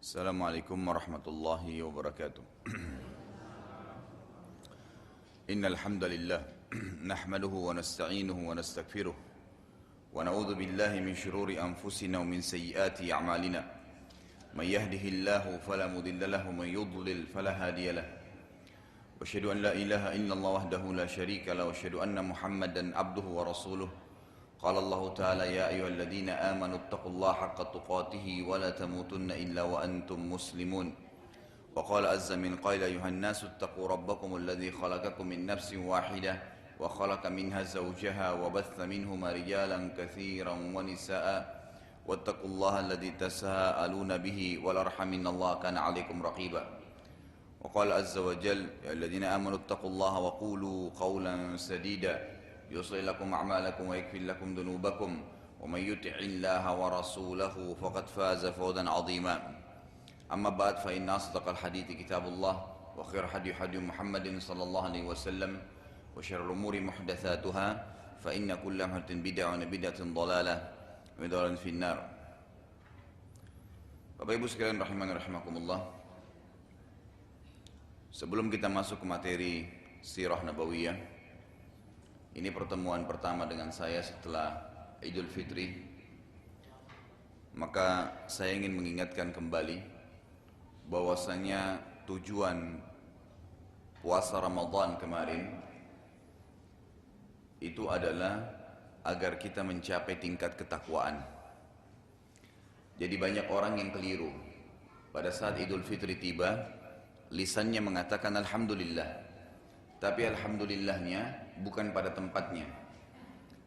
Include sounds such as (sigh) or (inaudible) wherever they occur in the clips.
السلام عليكم ورحمة الله وبركاته. إن الحمد لله نحمده ونستعينه ونستغفره ونعوذ بالله من شرور أنفسنا ومن سيئات أعمالنا. من يهده الله فلا مضل له ومن يضلل فلا هادي له. وأشهد أن لا إله إلا الله وحده لا شريك له وأشهد أن محمدا عبده ورسوله. قال الله تعالى يا أيها الذين آمنوا اتقوا الله حق تقاته ولا تموتن إلا وأنتم مسلمون. وقال عز من قائل أيها الناس اتقوا ربكم الذي خلقكم من نفس واحدة وخلق منها زوجها وبث منهما رجالا كثيرا ونساء واتقوا الله الذي تساءلون به والأرحم إن الله كان عليكم رقيبا. وقال عز وجل يا الذين آمنوا اتقوا الله وقولوا قولا سديدا يصلح لكم أعمالكم ويكفر لكم ذنوبكم ومن يطع الله ورسوله فقد فاز فوزا عظيما. أما بعد فإن أصدق الحديث كتاب الله وخير حديث حديث محمد صلى الله عليه وسلم وشر الأمور محدثاتها فإن كل محدث بدعة وبدعة ضلالة وضلالة في النار. Bapak Ibu sekalian rahimani rahimakumullah. Sebelum kita masuk ke materi Sirah Nabawiyah Ini pertemuan pertama dengan saya setelah Idul Fitri Maka saya ingin mengingatkan kembali bahwasanya tujuan puasa Ramadan kemarin itu adalah agar kita mencapai tingkat ketakwaan. Jadi banyak orang yang keliru. Pada saat Idul Fitri tiba, lisannya mengatakan Alhamdulillah. Tapi Alhamdulillahnya bukan pada tempatnya.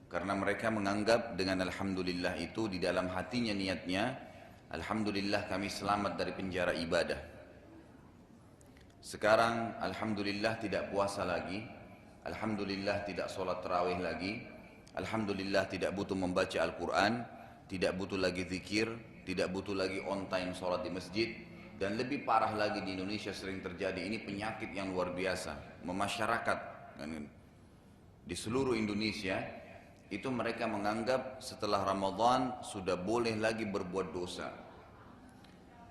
Karena mereka menganggap dengan Alhamdulillah itu di dalam hatinya niatnya, Alhamdulillah kami selamat dari penjara ibadah. Sekarang Alhamdulillah tidak puasa lagi, Alhamdulillah tidak sholat terawih lagi, Alhamdulillah tidak butuh membaca Al-Quran, tidak butuh lagi zikir, tidak butuh lagi on time sholat di masjid, dan lebih parah lagi di Indonesia sering terjadi ini penyakit yang luar biasa, memasyarakat di seluruh Indonesia itu mereka menganggap setelah Ramadan sudah boleh lagi berbuat dosa.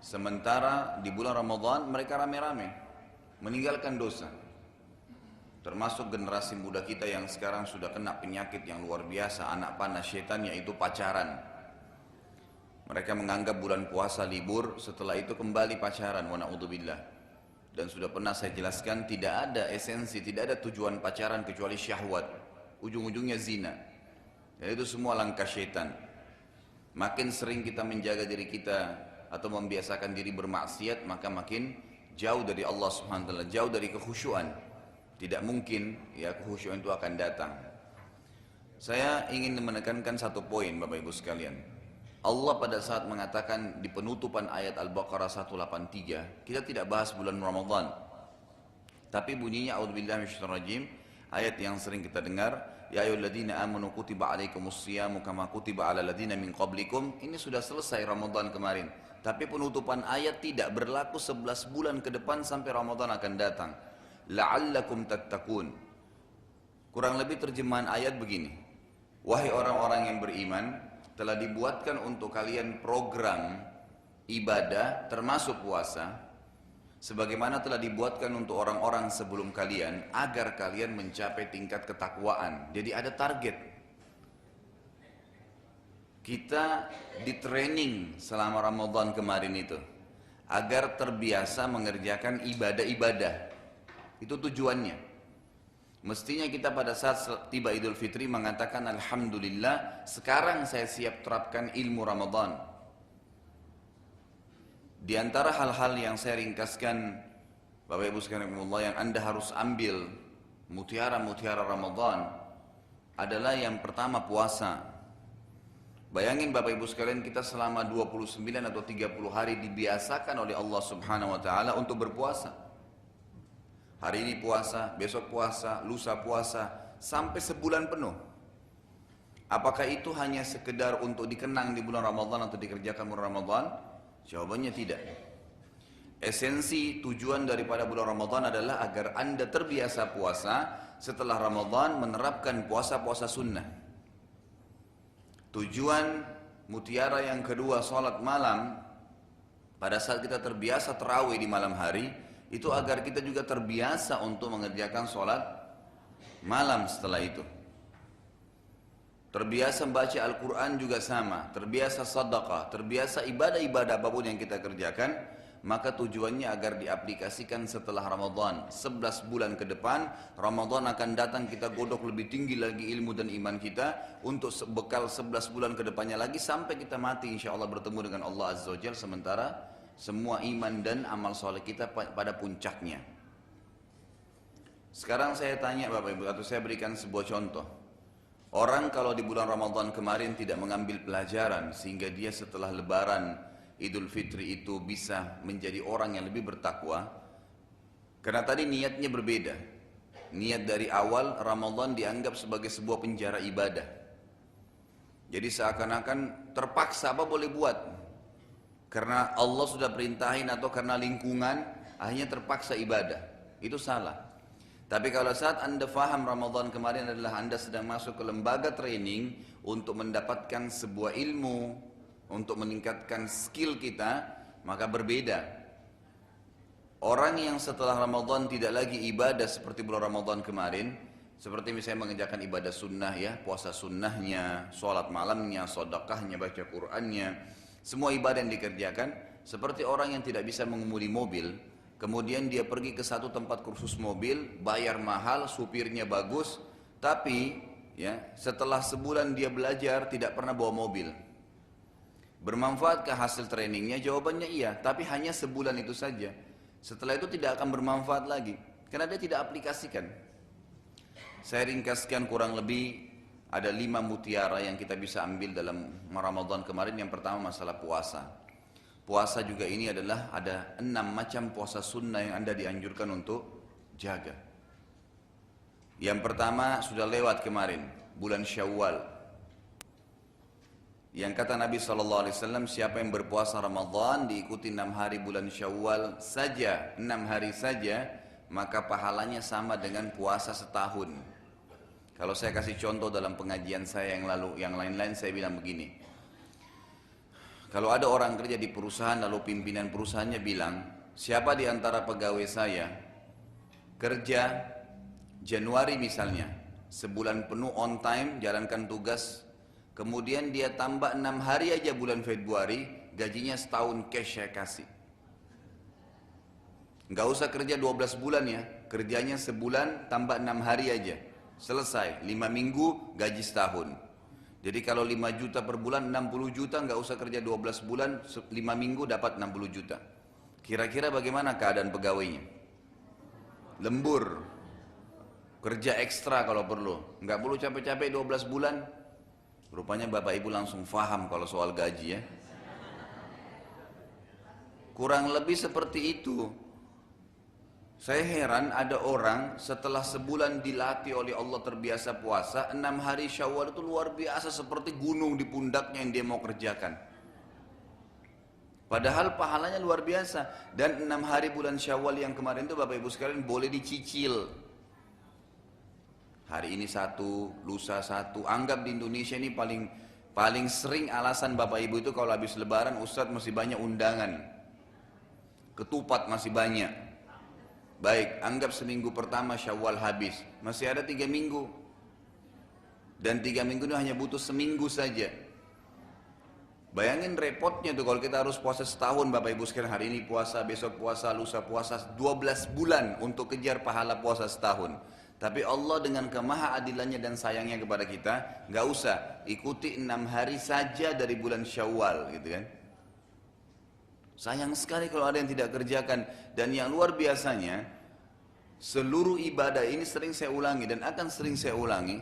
Sementara di bulan Ramadan mereka rame-rame meninggalkan dosa. Termasuk generasi muda kita yang sekarang sudah kena penyakit yang luar biasa, anak panas setan yaitu pacaran. Mereka menganggap bulan puasa libur, setelah itu kembali pacaran, wa na'udzubillah. Dan sudah pernah saya jelaskan, tidak ada esensi, tidak ada tujuan pacaran kecuali syahwat. Ujung-ujungnya zina. Dan itu semua langkah syaitan. Makin sering kita menjaga diri kita atau membiasakan diri bermaksiat, maka makin jauh dari Allah Subhanahu jauh dari kekhusyuan. Tidak mungkin ya kekhusyuan itu akan datang. Saya ingin menekankan satu poin Bapak Ibu sekalian. Allah pada saat mengatakan di penutupan ayat Al-Baqarah 183, kita tidak bahas bulan Ramadan. Tapi bunyinya A'udzubillahi minasyaitonirrajim, ayat yang sering kita dengar, Ya ayyuhalladzina amanu kutiba alaikumus siyamu kama kutiba ala ladzina min qablikum. Ini sudah selesai Ramadan kemarin. Tapi penutupan ayat tidak berlaku 11 bulan ke depan sampai Ramadan akan datang. La'allakum tattaqun. Kurang lebih terjemahan ayat begini. Wahai orang-orang yang beriman, telah dibuatkan untuk kalian program ibadah termasuk puasa sebagaimana telah dibuatkan untuk orang-orang sebelum kalian agar kalian mencapai tingkat ketakwaan. Jadi ada target. Kita di training selama Ramadan kemarin itu agar terbiasa mengerjakan ibadah-ibadah. Itu tujuannya. Mestinya kita pada saat tiba Idul Fitri mengatakan Alhamdulillah sekarang saya siap terapkan ilmu Ramadan. Di antara hal-hal yang saya ringkaskan Bapak Ibu sekalian yang Anda harus ambil mutiara-mutiara Ramadan adalah yang pertama puasa. Bayangin Bapak Ibu sekalian kita selama 29 atau 30 hari dibiasakan oleh Allah Subhanahu wa taala untuk berpuasa. Hari ini puasa, besok puasa, lusa puasa, sampai sebulan penuh. Apakah itu hanya sekedar untuk dikenang di bulan Ramadan atau dikerjakan bulan Ramadan? Jawabannya tidak. Esensi tujuan daripada bulan Ramadan adalah agar anda terbiasa puasa setelah Ramadan menerapkan puasa-puasa sunnah. Tujuan mutiara yang kedua salat malam pada saat kita terbiasa terawih di malam hari, itu agar kita juga terbiasa untuk mengerjakan sholat malam setelah itu. Terbiasa membaca Al-Quran juga sama, terbiasa sadaqah, terbiasa ibadah-ibadah apa pun yang kita kerjakan, maka tujuannya agar diaplikasikan setelah Ramadan. 11 bulan ke depan, Ramadan akan datang kita godok lebih tinggi lagi ilmu dan iman kita untuk bekal 11 bulan ke depannya lagi sampai kita mati insya Allah bertemu dengan Allah Azza wa Jal sementara semua iman dan amal soleh kita pada puncaknya. Sekarang saya tanya Bapak Ibu atau saya berikan sebuah contoh. Orang kalau di bulan Ramadan kemarin tidak mengambil pelajaran sehingga dia setelah lebaran Idul Fitri itu bisa menjadi orang yang lebih bertakwa. Karena tadi niatnya berbeda. Niat dari awal Ramadan dianggap sebagai sebuah penjara ibadah. Jadi seakan-akan terpaksa apa boleh buat. Karena Allah sudah perintahin atau karena lingkungan akhirnya terpaksa ibadah. Itu salah. Tapi kalau saat Anda faham Ramadan kemarin adalah Anda sedang masuk ke lembaga training untuk mendapatkan sebuah ilmu, untuk meningkatkan skill kita, maka berbeda. Orang yang setelah Ramadan tidak lagi ibadah seperti bulan Ramadan kemarin, seperti misalnya mengerjakan ibadah sunnah ya, puasa sunnahnya, sholat malamnya, sodakahnya, baca Qur'annya, semua ibadah yang dikerjakan, seperti orang yang tidak bisa mengemudi mobil, Kemudian dia pergi ke satu tempat kursus mobil, bayar mahal, supirnya bagus, tapi ya setelah sebulan dia belajar tidak pernah bawa mobil. Bermanfaatkah hasil trainingnya? Jawabannya iya, tapi hanya sebulan itu saja. Setelah itu tidak akan bermanfaat lagi, karena dia tidak aplikasikan. Saya ringkaskan kurang lebih ada lima mutiara yang kita bisa ambil dalam Ramadan kemarin. Yang pertama masalah puasa. Puasa juga ini adalah ada enam macam puasa sunnah yang anda dianjurkan untuk jaga. Yang pertama sudah lewat kemarin, bulan Syawal. Yang kata Nabi SAW, siapa yang berpuasa Ramadan diikuti enam hari bulan Syawal saja, enam hari saja, maka pahalanya sama dengan puasa setahun. Kalau saya kasih contoh dalam pengajian saya yang lalu, yang lain-lain saya bilang begini. Kalau ada orang kerja di perusahaan lalu pimpinan perusahaannya bilang, siapa di antara pegawai saya kerja Januari misalnya, sebulan penuh on time, jalankan tugas, kemudian dia tambah enam hari aja bulan Februari, gajinya setahun cash saya kasih. Nggak usah kerja 12 bulan ya, kerjanya sebulan tambah enam hari aja. Selesai, lima minggu gaji setahun. Jadi kalau 5 juta per bulan 60 juta nggak usah kerja 12 bulan 5 minggu dapat 60 juta. Kira-kira bagaimana keadaan pegawainya? Lembur. Kerja ekstra kalau perlu. Nggak perlu capek-capek 12 bulan. Rupanya Bapak Ibu langsung faham kalau soal gaji ya. Kurang lebih seperti itu. Saya heran ada orang setelah sebulan dilatih oleh Allah terbiasa puasa, enam hari syawal itu luar biasa seperti gunung di pundaknya yang dia mau kerjakan. Padahal pahalanya luar biasa. Dan enam hari bulan syawal yang kemarin itu Bapak Ibu sekalian boleh dicicil. Hari ini satu, lusa satu. Anggap di Indonesia ini paling paling sering alasan Bapak Ibu itu kalau habis lebaran Ustadz masih banyak undangan. Ketupat masih banyak Baik, anggap seminggu pertama syawal habis. Masih ada tiga minggu. Dan tiga minggu itu hanya butuh seminggu saja. Bayangin repotnya tuh kalau kita harus puasa setahun Bapak Ibu sekalian hari ini puasa, besok puasa, lusa puasa 12 bulan untuk kejar pahala puasa setahun. Tapi Allah dengan kemaha adilannya dan sayangnya kepada kita, nggak usah ikuti enam hari saja dari bulan Syawal gitu kan. Sayang sekali kalau ada yang tidak kerjakan dan yang luar biasanya seluruh ibadah ini sering saya ulangi dan akan sering saya ulangi.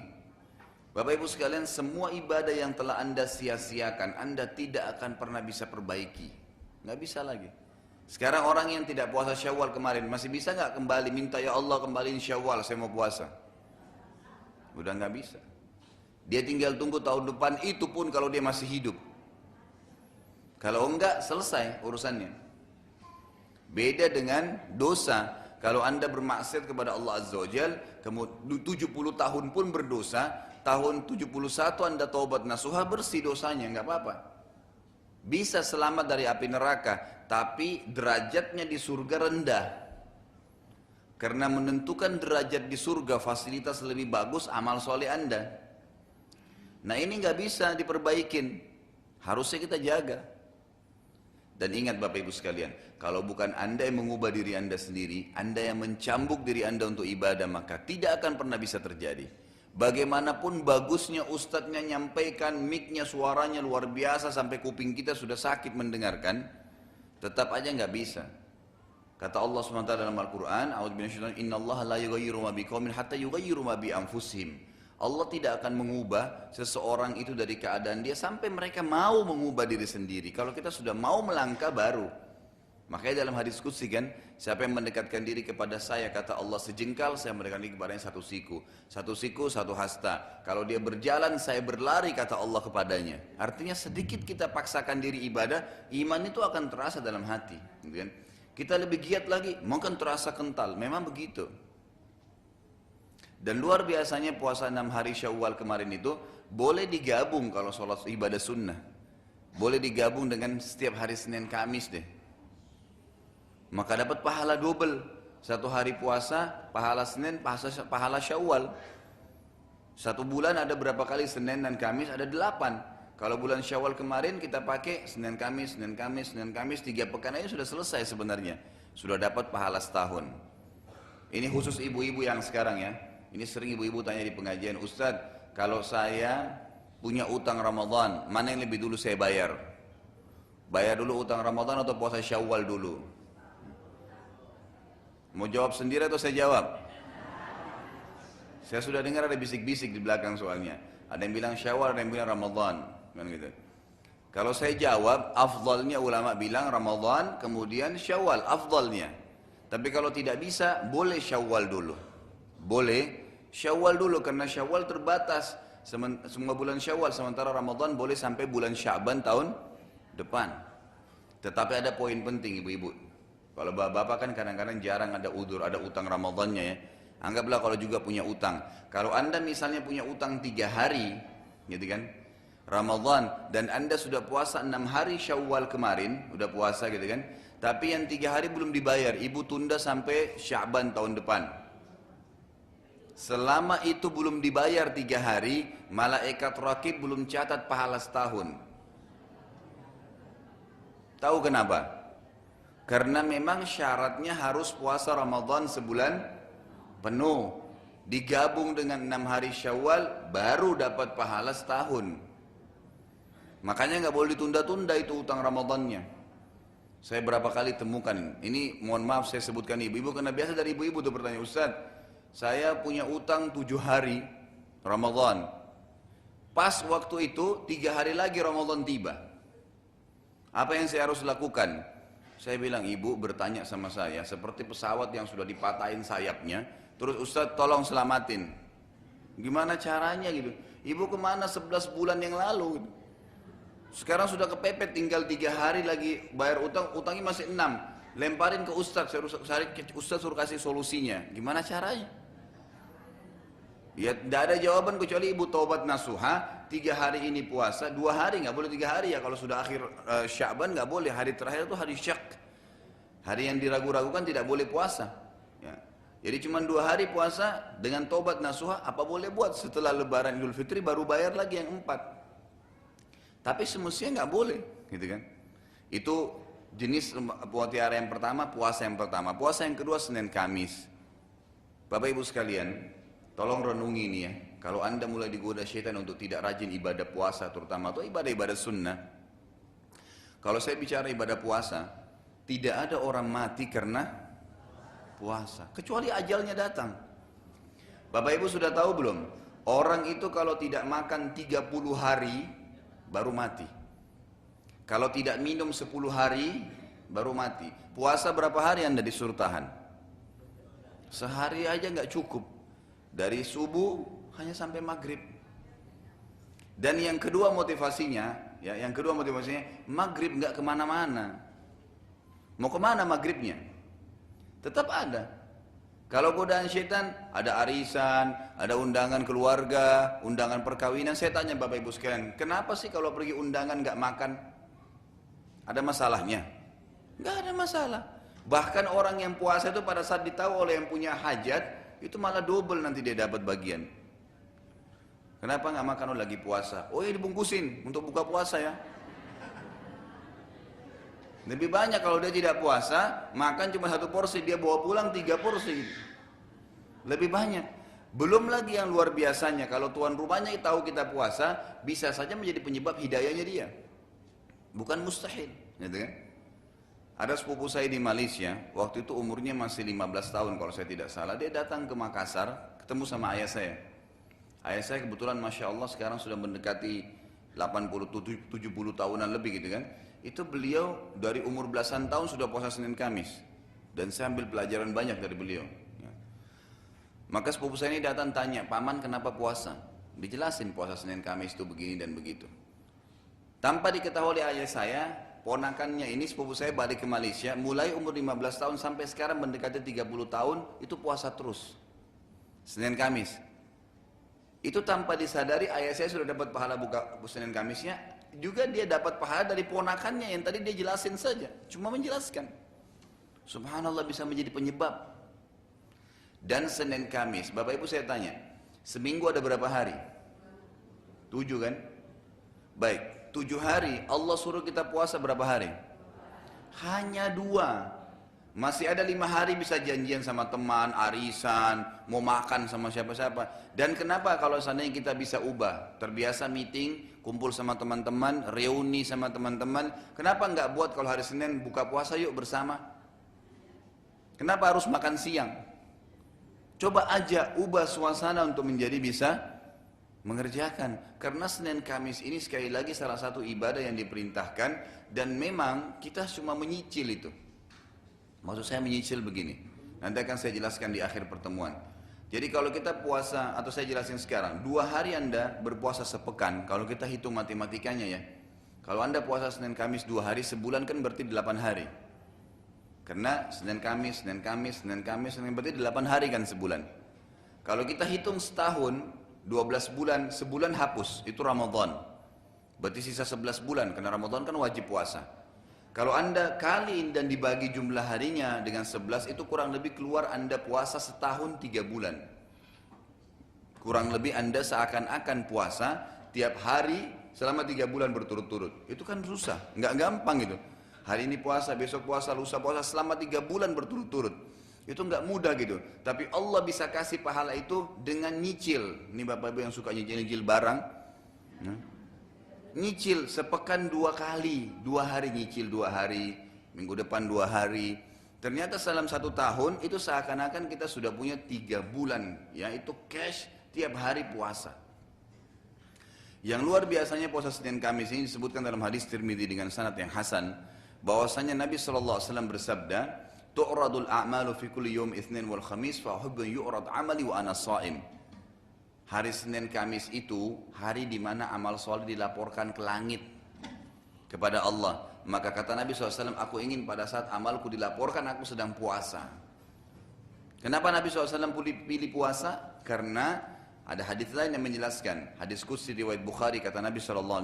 Bapak Ibu sekalian, semua ibadah yang telah Anda sia-siakan, Anda tidak akan pernah bisa perbaiki. Nggak bisa lagi. Sekarang orang yang tidak puasa syawal kemarin, masih bisa nggak kembali minta ya Allah kembaliin syawal, saya mau puasa. Udah nggak bisa. Dia tinggal tunggu tahun depan, itu pun kalau dia masih hidup. Kalau enggak selesai urusannya. Beda dengan dosa. Kalau anda bermaksiat kepada Allah Azza wa Jal, 70 tahun pun berdosa, tahun 71 anda taubat nasuha bersih dosanya, enggak apa-apa. bisa selamat dari api neraka, tapi derajatnya di surga rendah. Karena menentukan derajat di surga fasilitas lebih bagus amal soleh anda. Nah ini nggak bisa diperbaikin, harusnya kita jaga. Dan ingat Bapak Ibu sekalian, kalau bukan Anda yang mengubah diri Anda sendiri, Anda yang mencambuk diri Anda untuk ibadah, maka tidak akan pernah bisa terjadi. Bagaimanapun bagusnya ustadznya nyampaikan, miknya suaranya luar biasa sampai kuping kita sudah sakit mendengarkan, tetap aja nggak bisa. Kata Allah SWT dalam Al-Quran, Inna Allah la ma hatta yughayyiru ma bi. Allah tidak akan mengubah seseorang itu dari keadaan dia sampai mereka mau mengubah diri sendiri. Kalau kita sudah mau melangkah baru. Makanya dalam hadis kudsi kan, siapa yang mendekatkan diri kepada saya, kata Allah sejengkal, saya mendekatkan diri kepadanya satu siku. Satu siku, satu hasta. Kalau dia berjalan, saya berlari, kata Allah kepadanya. Artinya sedikit kita paksakan diri ibadah, iman itu akan terasa dalam hati. Gitu kan? Kita lebih giat lagi, mungkin terasa kental. Memang begitu. Dan luar biasanya puasa enam hari syawal kemarin itu boleh digabung kalau sholat ibadah sunnah. Boleh digabung dengan setiap hari Senin Kamis deh. Maka dapat pahala double. Satu hari puasa, pahala Senin, pahala syawal. Satu bulan ada berapa kali Senin dan Kamis? Ada delapan. Kalau bulan syawal kemarin kita pakai Senin Kamis, Senin Kamis, Senin Kamis, tiga pekan aja sudah selesai sebenarnya. Sudah dapat pahala setahun. Ini khusus ibu-ibu yang sekarang ya. Ini sering ibu-ibu tanya di pengajian, Ustadz, kalau saya punya utang Ramadan, mana yang lebih dulu saya bayar? Bayar dulu utang Ramadan atau puasa Syawal dulu? Mau jawab sendiri atau saya jawab? Saya sudah dengar ada bisik-bisik di belakang soalnya. Ada yang bilang Syawal, ada yang bilang Ramadan, kan gitu. Kalau saya jawab, afdalnya ulama bilang Ramadan, kemudian Syawal, afdalnya. Tapi kalau tidak bisa, boleh Syawal dulu. Boleh Syawal dulu karena Syawal terbatas semua bulan Syawal sementara Ramadan boleh sampai bulan Syaban tahun depan. Tetapi ada poin penting ibu-ibu. Kalau bapak-bapak kan kadang-kadang jarang ada udur, ada utang Ramadannya ya. Anggaplah kalau juga punya utang. Kalau anda misalnya punya utang tiga hari, gitu kan, Ramadan dan anda sudah puasa enam hari Syawal kemarin, udah puasa gitu kan, tapi yang tiga hari belum dibayar, ibu tunda sampai Syaban tahun depan. Selama itu belum dibayar tiga hari, malaikat rakib belum catat pahala setahun. Tahu kenapa? Karena memang syaratnya harus puasa Ramadan sebulan penuh. Digabung dengan enam hari syawal, baru dapat pahala setahun. Makanya nggak boleh ditunda-tunda itu utang Ramadannya. Saya berapa kali temukan, ini mohon maaf saya sebutkan ibu-ibu, karena biasa dari ibu-ibu tuh bertanya, Ustaz, saya punya utang tujuh hari Ramadan. Pas waktu itu tiga hari lagi Ramadan tiba. Apa yang saya harus lakukan? Saya bilang ibu bertanya sama saya seperti pesawat yang sudah dipatahin sayapnya. Terus Ustadz tolong selamatin. Gimana caranya gitu? Ibu ke mana 11 bulan yang lalu? Sekarang sudah kepepet tinggal tiga hari lagi bayar utang, utangnya masih enam. Lemparin ke Ustadz, Ustadz suruh kasih solusinya. Gimana caranya? Ya tidak ada jawaban kecuali ibu taubat nasuha tiga hari ini puasa dua hari nggak boleh tiga hari ya. Kalau sudah akhir uh, Syaban nggak boleh. Hari terakhir itu hari syak hari yang diragu-ragukan tidak boleh puasa. Ya. jadi cuma dua hari puasa dengan taubat nasuha apa boleh buat? Setelah Lebaran Idul Fitri baru bayar lagi yang empat. Tapi semestinya nggak boleh gitu kan? Itu jenis puasa yang pertama puasa yang pertama. Puasa yang kedua Senin Kamis. Bapak Ibu sekalian Tolong renungi ini ya. Kalau anda mulai digoda syaitan untuk tidak rajin ibadah puasa terutama atau ibadah-ibadah sunnah. Kalau saya bicara ibadah puasa, tidak ada orang mati karena puasa. Kecuali ajalnya datang. Bapak ibu sudah tahu belum? Orang itu kalau tidak makan 30 hari baru mati. Kalau tidak minum 10 hari baru mati. Puasa berapa hari anda disuruh tahan? Sehari aja nggak cukup. Dari subuh hanya sampai maghrib. Dan yang kedua motivasinya, ya, yang kedua motivasinya, maghrib nggak ke mana-mana. Mau ke mana maghribnya? Tetap ada. Kalau godaan setan, ada arisan, ada undangan keluarga, undangan perkawinan. Saya tanya Bapak Ibu sekalian, kenapa sih kalau pergi undangan nggak makan? Ada masalahnya? Nggak ada masalah. Bahkan orang yang puasa itu pada saat ditahu oleh yang punya hajat, itu malah double nanti dia dapat bagian. Kenapa nggak makan oh, lagi puasa? Oh ya dibungkusin untuk buka puasa ya. Lebih banyak kalau dia tidak puasa, makan cuma satu porsi, dia bawa pulang tiga porsi. Lebih banyak. Belum lagi yang luar biasanya, kalau tuan rumahnya tahu kita puasa, bisa saja menjadi penyebab hidayahnya dia. Bukan mustahil. Gitu kan? Ada sepupu saya di Malaysia, waktu itu umurnya masih 15 tahun kalau saya tidak salah. Dia datang ke Makassar, ketemu sama ayah saya. Ayah saya kebetulan Masya Allah sekarang sudah mendekati 80-70 tahunan lebih gitu kan. Itu beliau dari umur belasan tahun sudah puasa Senin Kamis. Dan saya ambil pelajaran banyak dari beliau. Ya. Maka sepupu saya ini datang tanya, Paman kenapa puasa? Dijelasin puasa Senin Kamis itu begini dan begitu. Tanpa diketahui oleh ayah saya, ponakannya ini sepupu saya balik ke Malaysia, mulai umur 15 tahun sampai sekarang mendekati 30 tahun, itu puasa terus. Senin Kamis. Itu tanpa disadari ayah saya sudah dapat pahala buka Senin Kamisnya, juga dia dapat pahala dari ponakannya yang tadi dia jelasin saja, cuma menjelaskan. Subhanallah bisa menjadi penyebab. Dan Senin Kamis, Bapak Ibu saya tanya, seminggu ada berapa hari? Tujuh kan? Baik, tujuh hari, Allah suruh kita puasa berapa hari? Hanya dua. Masih ada lima hari bisa janjian sama teman, arisan, mau makan sama siapa-siapa. Dan kenapa kalau seandainya kita bisa ubah? Terbiasa meeting, kumpul sama teman-teman, reuni sama teman-teman. Kenapa nggak buat kalau hari Senin buka puasa yuk bersama? Kenapa harus makan siang? Coba aja ubah suasana untuk menjadi bisa mengerjakan. Karena Senin Kamis ini sekali lagi salah satu ibadah yang diperintahkan dan memang kita cuma menyicil itu. Maksud saya menyicil begini. Nanti akan saya jelaskan di akhir pertemuan. Jadi kalau kita puasa atau saya jelasin sekarang dua hari anda berpuasa sepekan kalau kita hitung matematikanya ya. Kalau anda puasa Senin Kamis dua hari sebulan kan berarti delapan hari. Karena Senin Kamis, Senin Kamis, Senin Kamis, Senin berarti delapan hari kan sebulan. Kalau kita hitung setahun 12 bulan, sebulan hapus, itu Ramadan. Berarti sisa 11 bulan, karena Ramadan kan wajib puasa. Kalau anda kali dan dibagi jumlah harinya dengan 11, itu kurang lebih keluar anda puasa setahun 3 bulan. Kurang lebih anda seakan-akan puasa tiap hari selama 3 bulan berturut-turut. Itu kan susah, nggak gampang itu. Hari ini puasa, besok puasa, lusa puasa selama 3 bulan berturut-turut. Itu nggak mudah gitu. Tapi Allah bisa kasih pahala itu dengan nyicil. Ini bapak-ibu yang suka nyicil-nyicil barang. Nah. Nyicil sepekan dua kali. Dua hari nyicil dua hari. Minggu depan dua hari. Ternyata dalam satu tahun itu seakan-akan kita sudah punya tiga bulan. Ya itu cash tiap hari puasa. Yang luar biasanya puasa Senin Kamis ini disebutkan dalam hadis Tirmidzi dengan sanad yang hasan bahwasanya Nabi SAW bersabda tu'radul a'malu fi kulli yawm itsnin wal khamis fa uhibbu yu'rad amali wa ana sha'im. Hari Senin Kamis itu hari di mana amal soleh dilaporkan ke langit kepada Allah. Maka kata Nabi SAW, aku ingin pada saat amalku dilaporkan aku sedang puasa. Kenapa Nabi SAW pilih puasa? Karena ada hadis lain yang menjelaskan. Hadis kursi riwayat Bukhari kata Nabi SAW,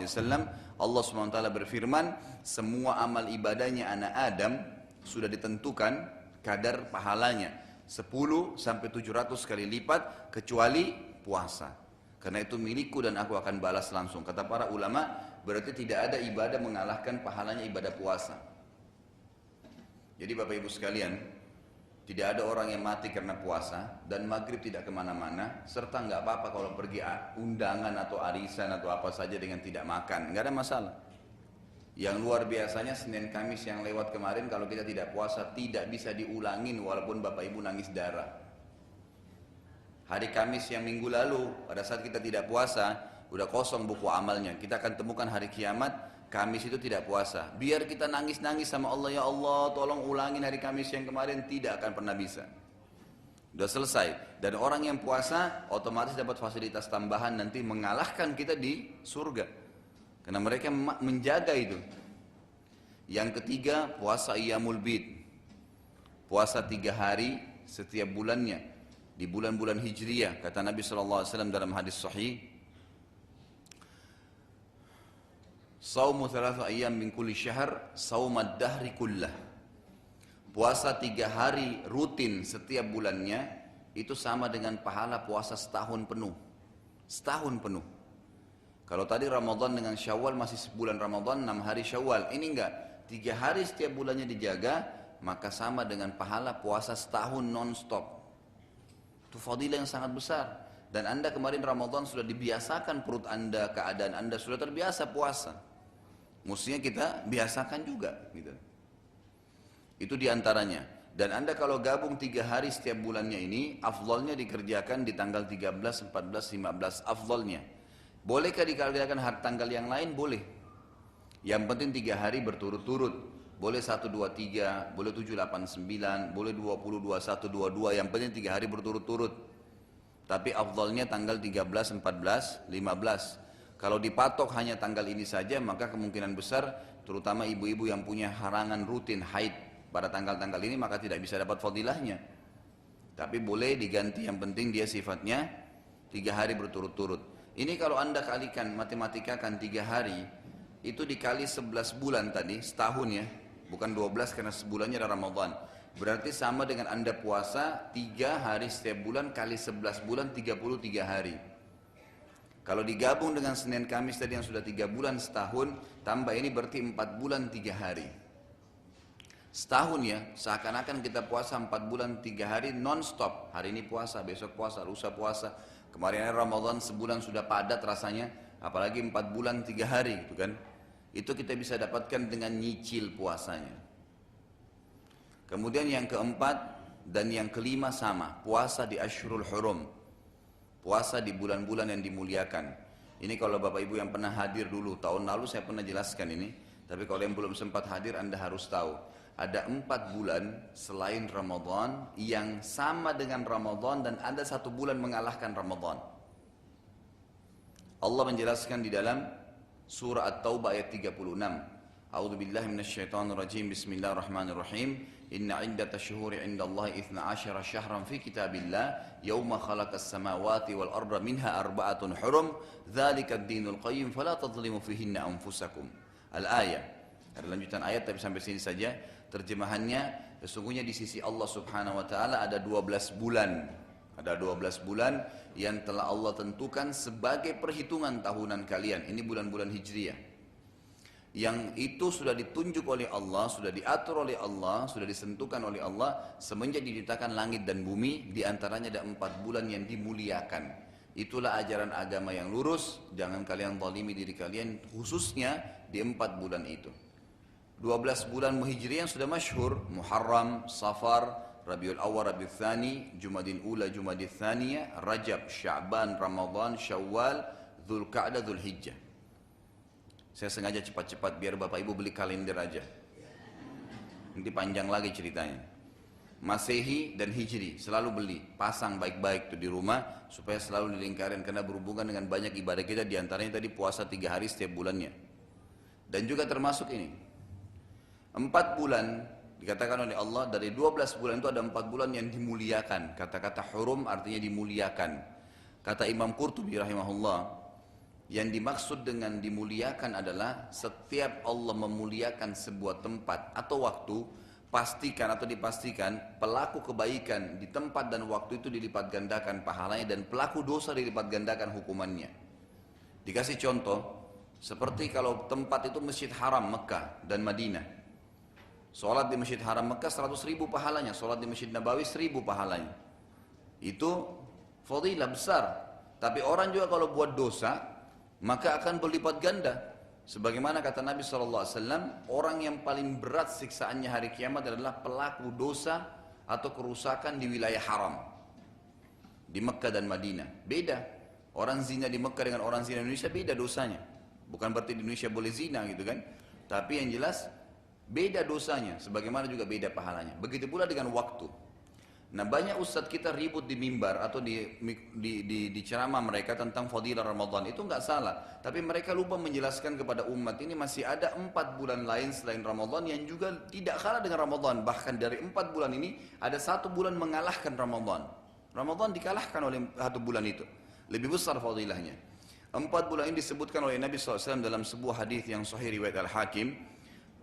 Allah SWT berfirman, semua amal ibadahnya anak Adam sudah ditentukan kadar pahalanya 10 sampai 700 kali lipat kecuali puasa. Karena itu milikku dan aku akan balas langsung. Kata para ulama, berarti tidak ada ibadah mengalahkan pahalanya ibadah puasa. Jadi Bapak Ibu sekalian, tidak ada orang yang mati karena puasa dan maghrib tidak ke mana-mana serta nggak apa-apa kalau pergi undangan atau arisan atau apa saja dengan tidak makan, nggak ada masalah. Yang luar biasanya Senin Kamis yang lewat kemarin kalau kita tidak puasa tidak bisa diulangin walaupun Bapak Ibu nangis darah. Hari Kamis yang minggu lalu pada saat kita tidak puasa udah kosong buku amalnya. Kita akan temukan hari kiamat Kamis itu tidak puasa. Biar kita nangis-nangis sama Allah ya Allah tolong ulangin hari Kamis yang kemarin tidak akan pernah bisa. Sudah selesai. Dan orang yang puasa otomatis dapat fasilitas tambahan nanti mengalahkan kita di surga. Karena mereka menjaga itu. Yang ketiga, puasa Iyamul Bid. Puasa tiga hari setiap bulannya. Di bulan-bulan Hijriyah. Kata Nabi SAW dalam hadis sahih. Saumu thalatha ayam min kulli syahr, saumad dahri kullah. Puasa tiga hari rutin setiap bulannya, itu sama dengan pahala puasa setahun penuh. Setahun penuh. Kalau tadi Ramadan dengan Syawal masih sebulan Ramadan, enam hari Syawal. Ini enggak, tiga hari setiap bulannya dijaga, maka sama dengan pahala puasa setahun non-stop. Itu fadilah yang sangat besar. Dan anda kemarin Ramadan sudah dibiasakan perut anda, keadaan anda sudah terbiasa puasa. Mestinya kita biasakan juga. Gitu. Itu di antaranya. Dan anda kalau gabung tiga hari setiap bulannya ini, afdolnya dikerjakan di tanggal 13, 14, 15, afdolnya. Bolehkah dikerjakan hari tanggal yang lain? Boleh. Yang penting tiga hari berturut-turut. Boleh 1, 2, 3, boleh 7, 8, 9, boleh 20, 21, 22, yang penting tiga hari berturut-turut. Tapi afdolnya tanggal 13, 14, 15. Kalau dipatok hanya tanggal ini saja, maka kemungkinan besar, terutama ibu-ibu yang punya harangan rutin haid pada tanggal-tanggal ini maka tidak bisa dapat fadilahnya. Tapi boleh diganti yang penting dia sifatnya tiga hari berturut-turut. Ini kalau anda kalikan matematikakan tiga hari itu dikali sebelas bulan tadi setahun ya bukan dua belas karena sebulannya ada Ramadan. Berarti sama dengan anda puasa tiga hari setiap bulan kali sebelas bulan tiga puluh tiga hari. Kalau digabung dengan Senin Kamis tadi yang sudah tiga bulan setahun, tambah ini berarti empat bulan tiga hari. Setahun ya, seakan-akan kita puasa empat bulan tiga hari non-stop. Hari ini puasa, besok puasa, lusa puasa. Kemarin Ramadan sebulan sudah padat rasanya, apalagi empat bulan tiga hari gitu kan. Itu kita bisa dapatkan dengan nyicil puasanya. Kemudian yang keempat dan yang kelima sama, puasa di Ashurul Hurum. Puasa di bulan-bulan yang dimuliakan. Ini kalau Bapak Ibu yang pernah hadir dulu, tahun lalu saya pernah jelaskan ini. Tapi kalau yang belum sempat hadir Anda harus tahu ada empat bulan selain Ramadan yang sama dengan Ramadan dan ada satu bulan mengalahkan Ramadan. Allah menjelaskan di dalam surah At-Taubah ayat 36. A'udzu billahi minasyaitonir rajim. Bismillahirrahmanirrahim. Inna 'iddatash shuhuri 'inda Allah 12 syahran fi kitabillah yawma khalaqas samawati wal arda minha arba'atun hurum dzalika ad-dinul qayyim fala tadhlimu fihinna anfusakum. Al-ayah. Ada lanjutan ayat tapi sampai sini saja. Terjemahannya, sesungguhnya di sisi Allah subhanahu wa ta'ala ada 12 bulan. Ada 12 bulan yang telah Allah tentukan sebagai perhitungan tahunan kalian. Ini bulan-bulan hijriah. Yang itu sudah ditunjuk oleh Allah, sudah diatur oleh Allah, sudah disentuhkan oleh Allah semenjak diciptakan langit dan bumi. Di antaranya ada empat bulan yang dimuliakan. Itulah ajaran agama yang lurus. Jangan kalian zalimi diri kalian khususnya di empat bulan itu. 12 bulan Hijriah yang sudah masyhur Muharram, Safar, Rabiul Awal, Rabiul Thani, Jumadin Ula, Jumadin Thaniya, Rajab, Sya'ban, Ramadan, Syawal, Dhul Qa'dah, Dhul Hijjah. Saya sengaja cepat-cepat biar Bapak Ibu beli kalender aja. Nanti panjang lagi ceritanya. Masehi dan Hijri selalu beli, pasang baik-baik tuh di rumah supaya selalu dilingkarin karena berhubungan dengan banyak ibadah kita di antaranya tadi puasa tiga hari setiap bulannya. Dan juga termasuk ini, Empat bulan dikatakan oleh Allah dari dua belas bulan itu ada empat bulan yang dimuliakan. Kata-kata hurum artinya dimuliakan. Kata Imam Qurtubi rahimahullah, yang dimaksud dengan dimuliakan adalah setiap Allah memuliakan sebuah tempat atau waktu, pastikan atau dipastikan pelaku kebaikan di tempat dan waktu itu dilipat gandakan pahalanya dan pelaku dosa dilipat gandakan hukumannya. Dikasih contoh, seperti kalau tempat itu Masjid Haram Mekah dan Madinah. Sholat di Masjid Haram Mekah 100 ribu pahalanya, sholat di Masjid Nabawi 1000 pahalanya. Itu fadilah besar. Tapi orang juga kalau buat dosa, maka akan berlipat ganda. Sebagaimana kata Nabi SAW, orang yang paling berat siksaannya hari kiamat adalah pelaku dosa atau kerusakan di wilayah haram. Di Mekah dan Madinah. Beda. Orang zina di Mekah dengan orang zina di Indonesia beda dosanya. Bukan berarti di Indonesia boleh zina gitu kan. Tapi yang jelas Beda dosanya, sebagaimana juga beda pahalanya. Begitu pula dengan waktu. Nah banyak ustadz kita ribut di mimbar atau di, di, di, di ceramah mereka tentang fadilah Ramadan. Itu nggak salah. Tapi mereka lupa menjelaskan kepada umat ini masih ada empat bulan lain selain Ramadan yang juga tidak kalah dengan Ramadan. Bahkan dari empat bulan ini ada satu bulan mengalahkan Ramadan. Ramadan dikalahkan oleh satu bulan itu. Lebih besar fadilahnya. Empat bulan ini disebutkan oleh Nabi SAW dalam sebuah hadis yang sahih riwayat Al-Hakim.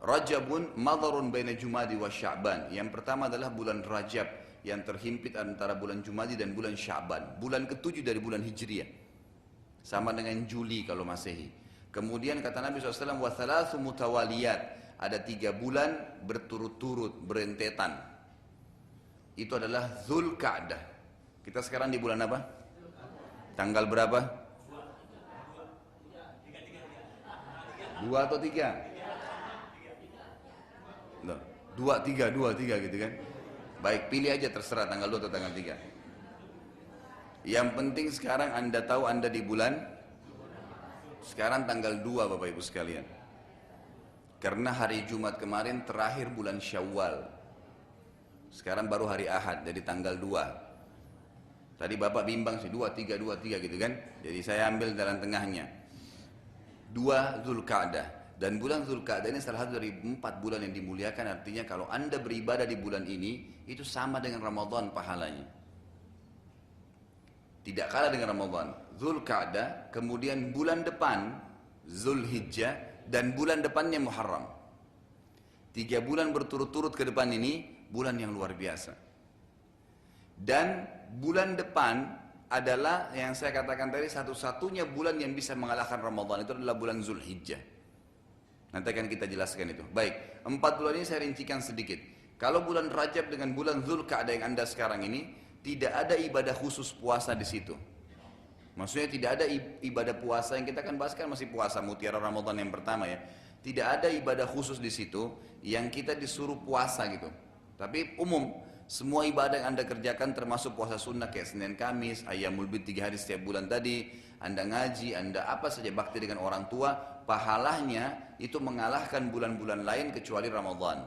Rajabun madharun baina Jumadi wa Sya'ban. Yang pertama adalah bulan Rajab yang terhimpit antara bulan Jumadi dan bulan Sya'ban. Bulan ketujuh dari bulan Hijriah. Sama dengan Juli kalau Masehi. Kemudian kata Nabi SAW, wa thalathu mutawaliyat. Ada tiga bulan berturut-turut, berentetan. Itu adalah Zulkaadah. Kita sekarang di bulan apa? Tanggal berapa? Dua atau tiga? Loh, dua, tiga, dua, tiga gitu kan. Baik, pilih aja terserah tanggal dua atau tanggal tiga. Yang penting sekarang anda tahu anda di bulan sekarang tanggal dua Bapak Ibu sekalian. Karena hari Jumat kemarin terakhir bulan Syawal. Sekarang baru hari Ahad, jadi tanggal dua. Tadi Bapak bimbang sih, dua, tiga, dua, tiga gitu kan. Jadi saya ambil dalam tengahnya dua Zulkaadah dan bulan Zulkaadah ini salah satu dari empat bulan yang dimuliakan. Artinya kalau anda beribadah di bulan ini itu sama dengan Ramadan pahalanya. Tidak kalah dengan Ramadan. Zulkaadah kemudian bulan depan Zulhijjah dan bulan depannya Muharram. Tiga bulan berturut-turut ke depan ini bulan yang luar biasa. Dan bulan depan adalah yang saya katakan tadi satu-satunya bulan yang bisa mengalahkan Ramadan. Itu adalah bulan Zulhijjah. Nanti akan kita jelaskan itu. Baik, empat bulan ini saya rincikan sedikit. Kalau bulan Rajab dengan bulan Zulkaadah yang anda sekarang ini, tidak ada ibadah khusus puasa di situ. Maksudnya tidak ada ibadah puasa yang kita akan bahas kan masih puasa mutiara Ramadan yang pertama ya. Tidak ada ibadah khusus di situ yang kita disuruh puasa gitu. Tapi umum, semua ibadah yang anda kerjakan termasuk puasa sunnah kayak Senin Kamis, ayamul bid tiga hari setiap bulan tadi, anda ngaji, anda apa saja bakti dengan orang tua, pahalanya itu mengalahkan bulan-bulan lain kecuali Ramadan.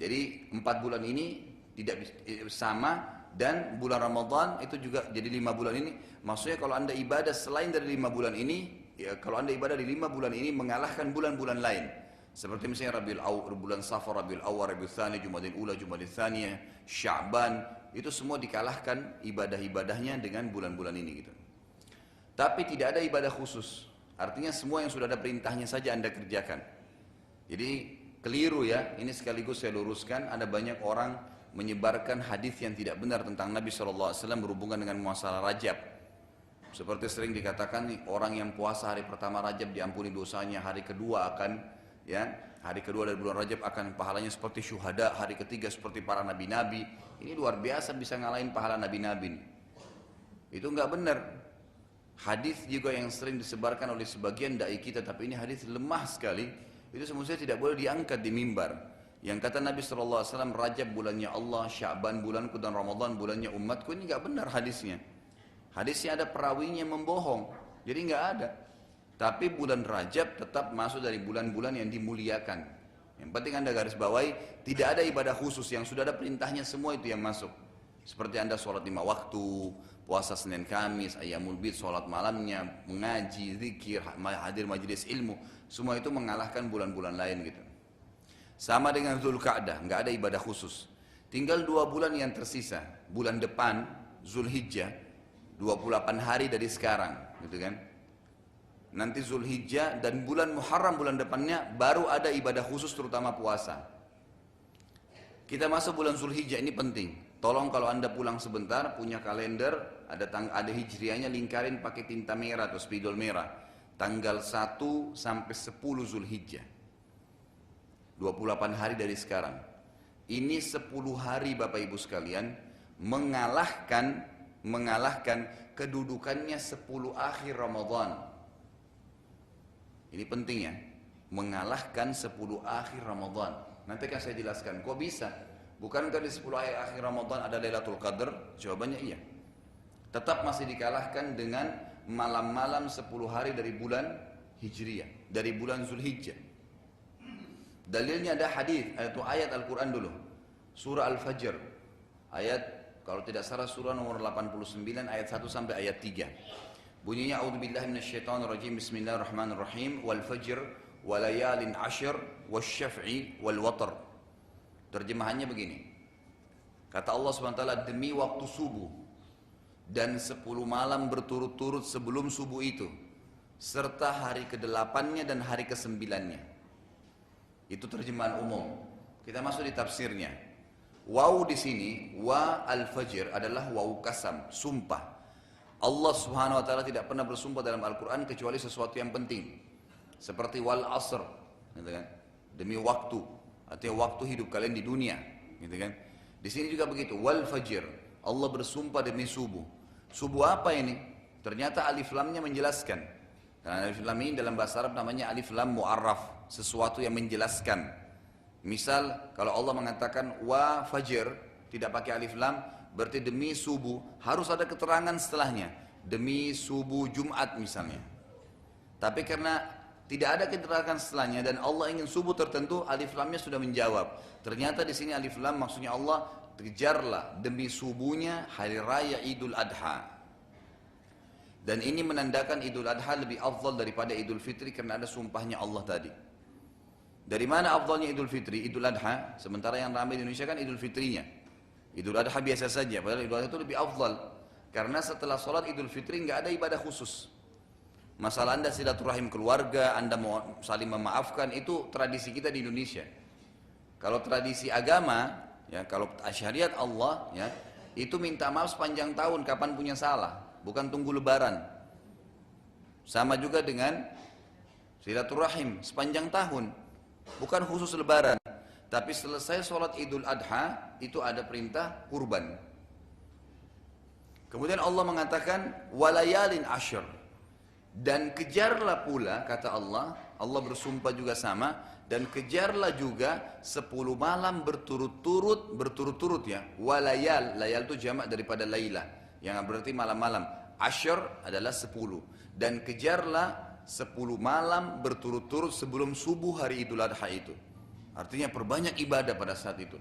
Jadi empat bulan ini tidak sama dan bulan Ramadan itu juga jadi lima bulan ini. Maksudnya kalau anda ibadah selain dari lima bulan ini, ya kalau anda ibadah di lima bulan ini mengalahkan bulan-bulan lain. Seperti misalnya Rabiul Awal, bulan Safar, Rabiul Awal, Rabiul Thani, Jumadil Ula, Jumadil Thaniyah, Sya'ban, itu semua dikalahkan ibadah-ibadahnya dengan bulan-bulan ini gitu. Tapi tidak ada ibadah khusus. Artinya semua yang sudah ada perintahnya saja Anda kerjakan. Jadi keliru ya, ini sekaligus saya luruskan, ada banyak orang menyebarkan hadis yang tidak benar tentang Nabi SAW berhubungan dengan masalah rajab. Seperti sering dikatakan orang yang puasa hari pertama rajab diampuni dosanya, hari kedua akan ya hari kedua dari bulan Rajab akan pahalanya seperti syuhada hari ketiga seperti para nabi-nabi ini luar biasa bisa ngalahin pahala nabi-nabi itu nggak benar hadis juga yang sering disebarkan oleh sebagian dai kita tapi ini hadis lemah sekali. Itu semestinya tidak boleh diangkat di mimbar. Yang kata Nabi SAW Rajab bulannya Allah, Syaban bulanku dan Ramadan bulannya umatku ini nggak benar hadisnya. Hadisnya ada perawinya membohong jadi nggak ada. Tapi bulan Rajab tetap masuk dari bulan-bulan yang dimuliakan. Yang penting anda garis bawahi, tidak ada ibadah khusus. Yang sudah ada perintahnya semua itu yang masuk. Seperti anda sholat lima waktu, puasa Senin Kamis, ayamul bid, sholat malamnya, mengaji, zikir, hadir majelis ilmu, semua itu mengalahkan bulan-bulan lain gitu. Sama dengan Zulkaadah, nggak ada ibadah khusus. Tinggal dua bulan yang tersisa, bulan depan Zulhijjah, 28 hari dari sekarang, gitu kan? nanti Zulhijjah dan bulan Muharram bulan depannya baru ada ibadah khusus terutama puasa. Kita masuk bulan Zulhijjah ini penting. Tolong kalau anda pulang sebentar punya kalender ada tang ada hijriahnya lingkarin pakai tinta merah atau spidol merah. Tanggal 1 sampai 10 Zulhijjah. 28 hari dari sekarang. Ini 10 hari Bapak Ibu sekalian mengalahkan mengalahkan kedudukannya 10 akhir Ramadan. Ini penting ya. Mengalahkan 10 akhir Ramadan. Nanti akan saya jelaskan. Kok bisa? Bukankah di 10 akhir, akhir Ramadan ada Lailatul Qadar? Jawabannya iya. Tetap masih dikalahkan dengan malam-malam 10 hari dari bulan Hijriyah. Dari bulan Zulhijjah. Dalilnya ada hadis atau ayat Al-Quran dulu. Surah Al-Fajr. Ayat kalau tidak salah surah nomor 89 ayat 1 sampai ayat 3. Bunyinya a'udzubillahi minasyaitonirrajim. Bismillahirrahmanirrahim. Wal fajr walayalin ashir wasyaf'i wal watr. Terjemahannya begini. Kata Allah SWT demi waktu subuh dan sepuluh malam berturut-turut sebelum subuh itu serta hari ke-8-nya dan hari ke-9-nya. Itu terjemahan umum. Kita masuk di tafsirnya. Waw di sini, wa al-fajr adalah waw kasam, sumpah. Allah Subhanahu wa taala tidak pernah bersumpah dalam Al-Qur'an kecuali sesuatu yang penting. Seperti wal asr, gitu kan? Demi waktu, artinya waktu hidup kalian di dunia, gitu kan? Di sini juga begitu, wal fajr. Allah bersumpah demi subuh. Subuh apa ini? Ternyata alif lamnya menjelaskan. Karena alif lam ini dalam bahasa Arab namanya alif lam mu'arraf, sesuatu yang menjelaskan. Misal kalau Allah mengatakan wa fajr tidak pakai alif lam berarti demi subuh harus ada keterangan setelahnya demi subuh Jumat misalnya. Tapi karena tidak ada keterangan setelahnya dan Allah ingin subuh tertentu alif lamnya sudah menjawab. Ternyata di sini alif lam maksudnya Allah kejarlah demi subuhnya hari raya Idul Adha. Dan ini menandakan Idul Adha lebih afdal daripada Idul Fitri karena ada sumpahnya Allah tadi. Dari mana afdalnya Idul Fitri? Idul Adha, sementara yang ramai di Indonesia kan Idul Fitrinya. Idul Adha biasa saja, padahal Idul Adha itu lebih afdal. Karena setelah sholat Idul Fitri nggak ada ibadah khusus. Masalah anda silaturahim keluarga, anda mau saling memaafkan, itu tradisi kita di Indonesia. Kalau tradisi agama, ya kalau syariat Allah, ya itu minta maaf sepanjang tahun kapan punya salah bukan tunggu lebaran. Sama juga dengan silaturahim sepanjang tahun, bukan khusus lebaran. Tapi selesai sholat idul adha, itu ada perintah kurban. Kemudian Allah mengatakan, walayalin ashur. Dan kejarlah pula, kata Allah, Allah bersumpah juga sama, dan kejarlah juga sepuluh malam berturut-turut, berturut-turut ya. Walayal, layal itu jamak daripada laylah yang berarti malam-malam. Asyur adalah sepuluh. Dan kejarlah sepuluh malam berturut-turut sebelum subuh hari Idul Adha itu. Artinya perbanyak ibadah pada saat itu.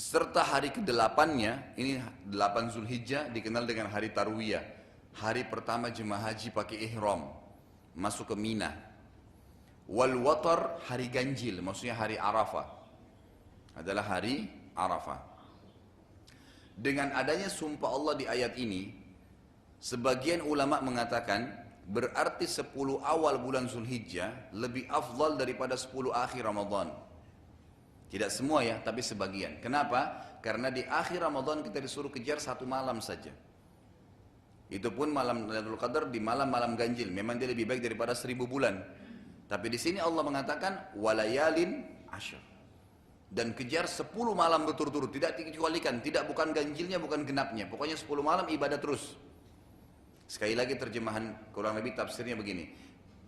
Serta hari ke-8-nya, ini 8 Zulhijjah dikenal dengan hari Tarwiyah. Hari pertama jemaah haji pakai ihram, masuk ke Mina. Wal watar hari ganjil, maksudnya hari Arafah. Adalah hari Arafah. Dengan adanya sumpah Allah di ayat ini, sebagian ulama mengatakan berarti 10 awal bulan Zulhijjah lebih afdal daripada 10 akhir Ramadan. Tidak semua ya, tapi sebagian. Kenapa? Karena di akhir Ramadan kita disuruh kejar satu malam saja. Itu pun malam Lailatul Qadar di malam-malam ganjil. Memang dia lebih baik daripada seribu bulan. Tapi di sini Allah mengatakan walayalin asyar. Dan kejar 10 malam berturut-turut. Tidak dikecualikan. Tidak bukan ganjilnya bukan genapnya. Pokoknya 10 malam ibadah terus. Sekali lagi terjemahan kurang lebih tafsirnya begini.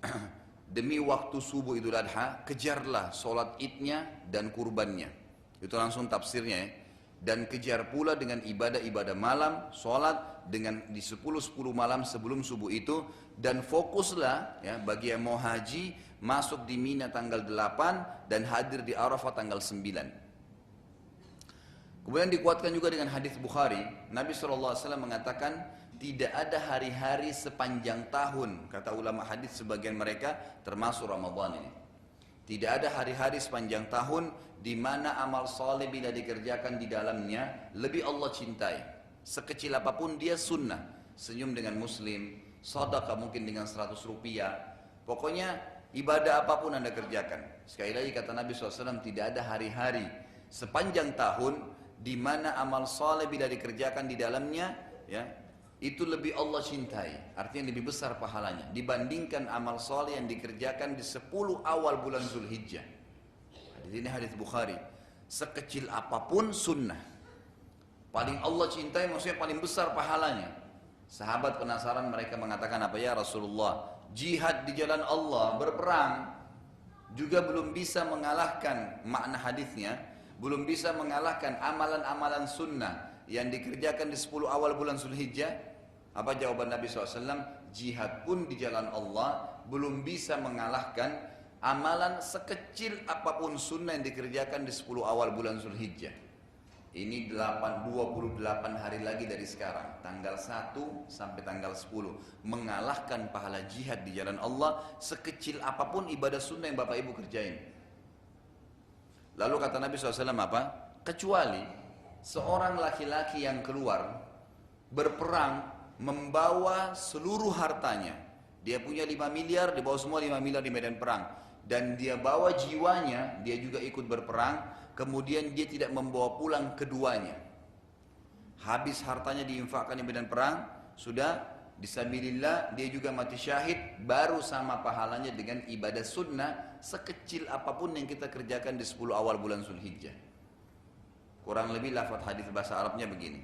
(clears throat) Demi waktu subuh idul adha kejarlah solat idnya dan kurbannya. Itu langsung tafsirnya ya dan kejar pula dengan ibadah-ibadah malam, solat dengan di 10-10 malam sebelum subuh itu dan fokuslah ya bagi yang mau haji masuk di Mina tanggal 8 dan hadir di Arafah tanggal 9. Kemudian dikuatkan juga dengan hadis Bukhari, Nabi SAW mengatakan tidak ada hari-hari sepanjang tahun, kata ulama hadis sebagian mereka termasuk Ramadan ini. Tidak ada hari-hari sepanjang tahun di mana amal soleh bila dikerjakan di dalamnya lebih Allah cintai. Sekecil apa pun dia sunnah. Senyum dengan muslim, sodaka mungkin dengan 100 rupiah. Pokoknya ibadah apa pun anda kerjakan. Sekali lagi kata Nabi SAW tidak ada hari-hari sepanjang tahun di mana amal soleh bila dikerjakan di dalamnya ya itu lebih Allah cintai. Artinya lebih besar pahalanya dibandingkan amal soleh yang dikerjakan di 10 awal bulan Zulhijjah. Di sini hadis Bukhari. Sekecil apa pun sunnah. Paling Allah cintai maksudnya paling besar pahalanya. Sahabat penasaran mereka mengatakan apa ya Rasulullah jihad di jalan Allah, berperang, juga belum bisa mengalahkan makna hadisnya, belum bisa mengalahkan amalan-amalan sunnah yang dikerjakan di 10 awal bulan Zulhijjah. Apa jawaban Nabi SAW? Jihad pun di jalan Allah belum bisa mengalahkan amalan sekecil apa pun sunnah yang dikerjakan di 10 awal bulan Zulhijjah. Ini 8, 28 hari lagi dari sekarang Tanggal 1 sampai tanggal 10 Mengalahkan pahala jihad di jalan Allah Sekecil apa pun ibadah sunnah yang Bapak Ibu kerjain Lalu kata Nabi SAW apa? Kecuali seorang laki-laki yang keluar berperang membawa seluruh hartanya. Dia punya 5 miliar, dibawa semua 5 miliar di medan perang. Dan dia bawa jiwanya, dia juga ikut berperang, kemudian dia tidak membawa pulang keduanya. Habis hartanya diinfakkan di medan perang, sudah Disabilillah dia juga mati syahid baru sama pahalanya dengan ibadah sunnah sekecil apa pun yang kita kerjakan di 10 awal bulan Zulhijjah. Kurang lebih lafaz hadis bahasa Arabnya begini.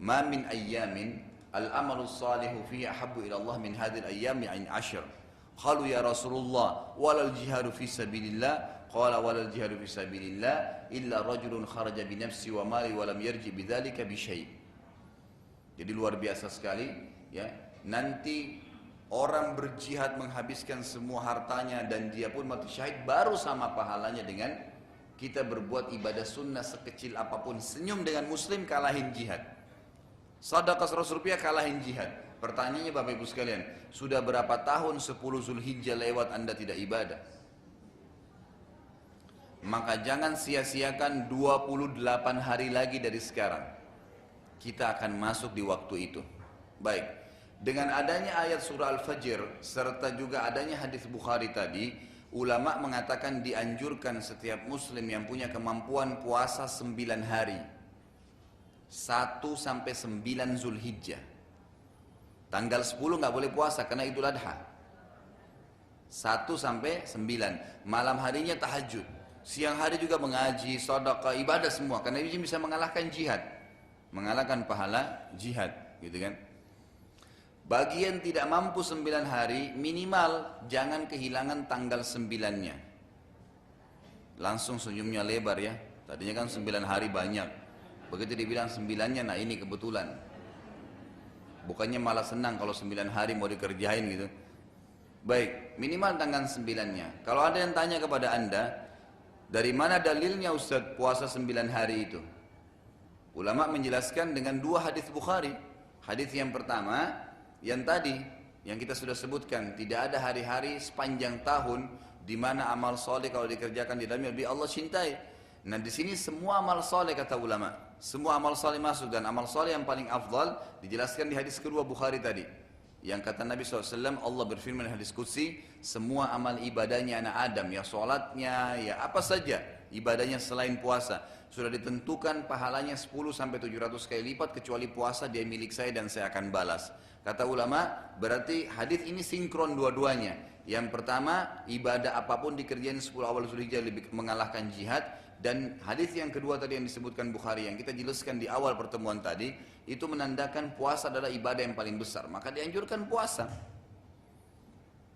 Ma min ayyamin al-amalu salihu fi ahabbu ila Allah min hadhihi al-ayyami in ashr. Qalu ya Rasulullah walal jihadu fi sabilillah qala walal jihadu fi sabilillah illa rajulun kharaja bi nafsi wa mali wa lam yarji bidzalika bi syai'. Jadi luar biasa sekali ya nanti orang berjihad menghabiskan semua hartanya dan dia pun mati syahid baru sama pahalanya dengan kita berbuat ibadah sunnah sekecil apa pun senyum dengan muslim kalahin jihad sadaqah 100 rupiah kalahin jihad. Pertanyaannya Bapak Ibu sekalian sudah berapa tahun 10 Zulhijjah lewat anda tidak ibadah? Maka jangan sia-siakan 28 hari lagi dari sekarang. Kita akan masuk di waktu itu. Baik. Dengan adanya ayat surah Al-Fajr serta juga adanya hadis Bukhari tadi, ulama mengatakan dianjurkan setiap muslim yang punya kemampuan puasa 9 hari. 1 sampai 9 Zulhijjah. Tanggal 10 nggak boleh puasa karena Idul Adha. 1 sampai 9. Malam harinya tahajud. Siang hari juga mengaji, sedekah, ibadah semua karena ini bisa mengalahkan jihad. Mengalahkan pahala jihad, gitu kan? Bagi yang tidak mampu sembilan hari, minimal jangan kehilangan tanggal sembilannya. Langsung senyumnya lebar ya. Tadinya kan sembilan hari banyak. Begitu dibilang sembilannya, nah ini kebetulan. Bukannya malah senang kalau sembilan hari mau dikerjain gitu. Baik, minimal tanggal sembilannya. Kalau ada yang tanya kepada anda, dari mana dalilnya Ustaz puasa sembilan hari itu? Ulama menjelaskan dengan dua hadis Bukhari. Hadis yang pertama, yang tadi yang kita sudah sebutkan tidak ada hari-hari sepanjang tahun di mana amal soleh kalau dikerjakan di dalamnya lebih Allah cintai. Nah di sini semua amal soleh kata ulama, semua amal soleh masuk dan amal soleh yang paling afdal dijelaskan di hadis kedua Bukhari tadi. Yang kata Nabi SAW, Allah berfirman di hadis Qudsi, semua amal ibadahnya anak Adam, ya sholatnya, ya apa saja, ibadahnya selain puasa, sudah ditentukan pahalanya 10 sampai 700 kali lipat kecuali puasa dia milik saya dan saya akan balas. Kata ulama, berarti hadis ini sinkron dua-duanya. Yang pertama, ibadah apa pun dikerjain 10 awal Zulhijjah lebih mengalahkan jihad dan hadis yang kedua tadi yang disebutkan Bukhari yang kita jelaskan di awal pertemuan tadi itu menandakan puasa adalah ibadah yang paling besar. Maka dianjurkan puasa.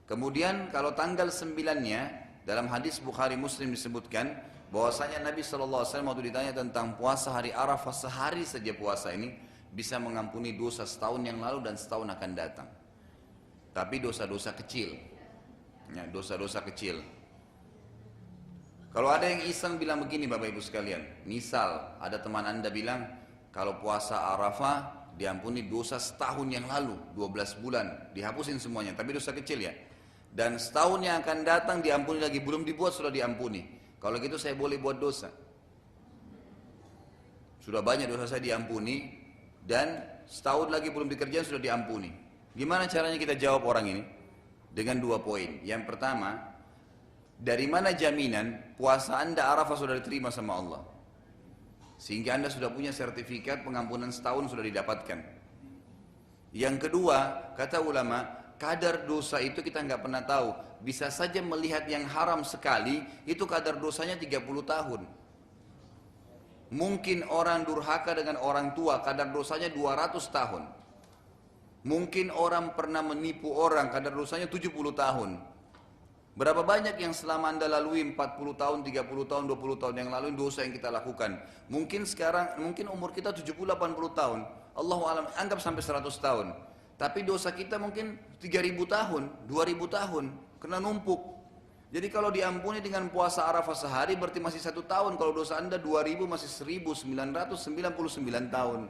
Kemudian kalau tanggal sembilannya dalam hadis Bukhari Muslim disebutkan bahwasanya Nabi SAW waktu ditanya tentang puasa hari Arafah sehari saja puasa ini bisa mengampuni dosa setahun yang lalu dan setahun akan datang. Tapi dosa-dosa kecil. Ya, dosa-dosa kecil. Kalau ada yang iseng bilang begini Bapak Ibu sekalian, misal ada teman Anda bilang kalau puasa Arafah diampuni dosa setahun yang lalu, 12 bulan, dihapusin semuanya, tapi dosa kecil ya. Dan setahun yang akan datang diampuni lagi, belum dibuat sudah diampuni. Kalau gitu saya boleh buat dosa. Sudah banyak dosa saya diampuni, dan setahun lagi belum dikerjain sudah diampuni. Gimana caranya kita jawab orang ini? Dengan dua poin. Yang pertama, dari mana jaminan puasa anda Arafah sudah diterima sama Allah? Sehingga anda sudah punya sertifikat pengampunan setahun sudah didapatkan. Yang kedua, kata ulama, kadar dosa itu kita nggak pernah tahu. Bisa saja melihat yang haram sekali, itu kadar dosanya 30 tahun. Mungkin orang durhaka dengan orang tua kadar dosanya 200 tahun. Mungkin orang pernah menipu orang kadar dosanya 70 tahun. Berapa banyak yang selama anda lalui 40 tahun, 30 tahun, 20 tahun yang lalu dosa yang kita lakukan. Mungkin sekarang, mungkin umur kita 70-80 tahun. Allah alam, anggap sampai 100 tahun. Tapi dosa kita mungkin 3000 tahun, 2000 tahun. Kena numpuk. Jadi kalau diampuni dengan puasa Arafah sehari berarti masih satu tahun. Kalau dosa anda 2000 masih 1999 tahun.